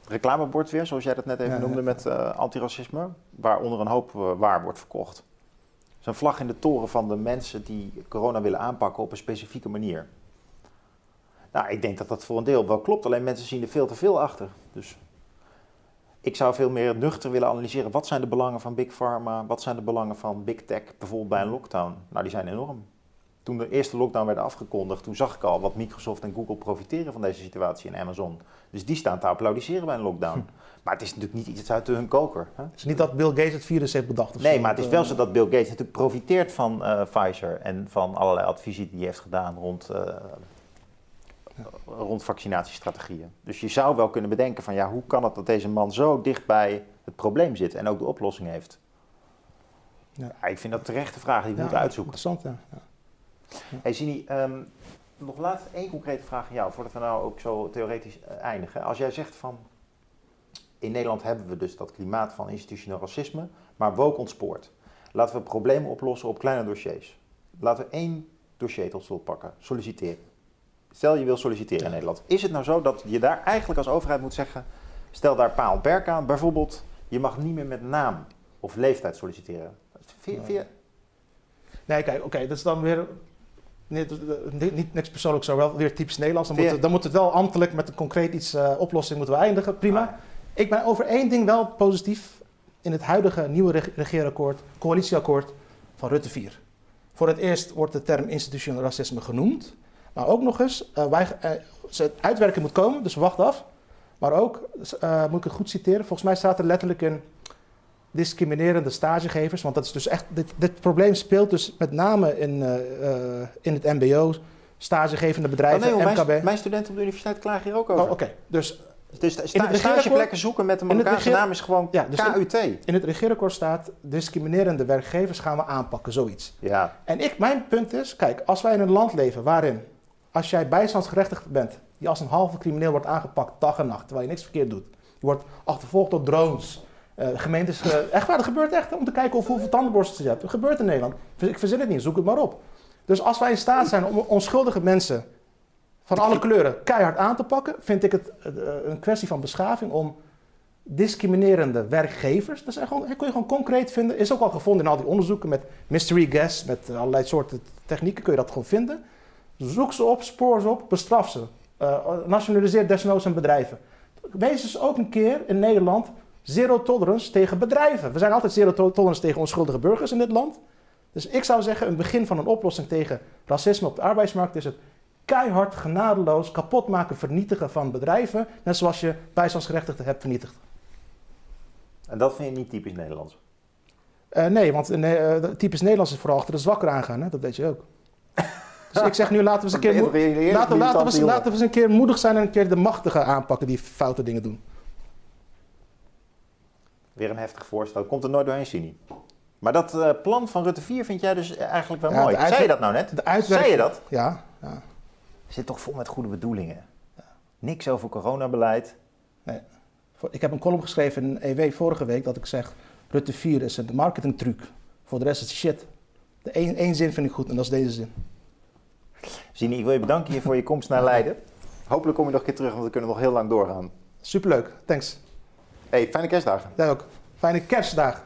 reclamebord weer, zoals jij dat net even Ja, noemde met eh, antiracisme, waaronder een hoop eh, waar wordt verkocht. Het is een vlag in de toren van de mensen die corona willen aanpakken op een specifieke manier. Nou, ik denk dat dat voor een deel wel klopt, alleen mensen zien er veel te veel achter. Dus ik zou veel meer nuchter willen analyseren. Wat zijn de belangen van Big Pharma? Wat zijn de belangen van Big Tech, bijvoorbeeld bij een lockdown? Nou, die zijn enorm. Toen de eerste lockdown werd afgekondigd, toen zag ik al wat Microsoft en Google profiteren van deze situatie en Amazon. Dus die staan te applaudisseren bij een lockdown. Maar het is natuurlijk niet iets uit hun koker. Hè? Het is niet dat Bill Gates het virus heeft bedacht. Of Nee, zo. maar het is wel eh, zo dat Bill Gates natuurlijk profiteert van eh, Pfizer en van allerlei adviezen die hij heeft gedaan rond, eh, rond vaccinatiestrategieën. Dus je zou wel kunnen bedenken van ja, hoe kan het dat deze man zo dicht bij het probleem zit en ook de oplossing heeft? Ja. Ja, ik vind dat terechte vragen die we ja, moeten uitzoeken. Interessant, ja. ja. Hey Zini, ehm, nog laatst één concrete vraag aan jou, voordat we nou ook zo theoretisch eh, eindigen. Als jij zegt van, in Nederland hebben we dus dat klimaat van institutioneel racisme, maar woke ontspoort. Laten we problemen oplossen op kleine dossiers. Laten we één dossier tot slot pakken, solliciteren. Stel je wil solliciteren in Nederland. Is het nou zo dat je daar eigenlijk als overheid moet zeggen, stel daar paal perk aan, bijvoorbeeld, je mag niet meer met naam of leeftijd solliciteren. Je- Nee, kijk, oké, dat is dan weer Nee, niet, niks persoonlijk zo, wel weer typisch Nederlands. Dan moet, Ja. dan moet het wel ambtelijk met een concreet iets, eh, oplossing moeten we eindigen. Prima. Ah, Ik ben over één ding wel positief in het huidige nieuwe reg- regeerakkoord, coalitieakkoord van Rutte 4. Voor het eerst wordt de term institutioneel racisme genoemd. Maar ook nog eens, eh, wij, eh, het uitwerken moet komen, dus wacht af. Maar ook, moet ik het goed citeren, volgens mij staat er letterlijk in discriminerende stagegevers. Want dat is dus echt, dit, dit probleem speelt dus met name in, eh, eh, in het mbo, stagegevende Oh, bedrijven, nee, MKB. mijn, mijn studenten op de universiteit klagen hier ook over. Oh, Oké, dus Dus sta- regeerakkoord- stageplekken zoeken met een Marokkaanse naam is gewoon Ja, dus in- KUT. In het regeerakkoord staat, discriminerende werkgevers gaan we aanpakken, zoiets. Ja, En ik, mijn punt is, kijk, als wij in een land leven waarin, als jij bijstandsgerechtigd bent, die als een halve crimineel wordt aangepakt dag en nacht, terwijl je niks verkeerd doet. Je wordt achtervolgd door drones. Eh, gemeentes, eh, echt waar, dat gebeurt echt om te kijken of hoeveel tandenborstels je hebt. Dat gebeurt in Nederland. Ik verzin het niet, zoek het maar op. Dus als wij in staat zijn om onschuldige mensen van alle kleuren keihard aan te pakken, vind ik het eh, een kwestie van beschaving om discriminerende werkgevers, dat, zijn gewoon, kun je gewoon concreet vinden, is ook al gevonden in al die onderzoeken met mystery guests, met allerlei soorten technieken kun je dat gewoon vinden. Zoek ze op, spoor ze op, bestraf ze. Nationaliseer desnoods een bedrijven. Wees dus ook een keer in Nederland zero tolerance tegen bedrijven. We zijn altijd zero to- tolerance tegen onschuldige burgers in dit land. Dus ik zou zeggen, een begin van een oplossing tegen racisme op de arbeidsmarkt is het keihard, genadeloos kapot maken, vernietigen van bedrijven. Net zoals je bijstandsgerechtigden hebt vernietigd. en dat vind je niet typisch Nederlands. Eh, nee, want eh, typisch Nederlands is vooral achter de zwakker aangaan. Hè? Dat weet je ook. Dus ik zeg nu, laten we eens een keer, moe- laten, laten, we, laten we eens een keer moedig zijn en een keer de machtigen aanpakken die foute dingen doen. Weer een heftig voorstel. Komt er nooit doorheen, Sini. Maar dat eh, plan van Rutte 4 vind jij dus eigenlijk wel Ja, mooi. Zei je dat nou net? Uitwerking- Zei je dat? Ja, ja. Zit toch vol met goede bedoelingen. Niks over coronabeleid. Voor- Ik heb een column geschreven in EW vorige week dat ik zeg... Rutte 4 is een marketingtruc. Voor de rest is het shit. De één, één zin vind ik goed en dat is deze zin. Sini, ik wil je bedanken hier voor je komst naar Leiden. Hopelijk kom je nog een keer terug, want we kunnen nog heel lang doorgaan. Superleuk, thanks. Hey, fijne kerstdagen. Jij ook. Fijne kerstdagen.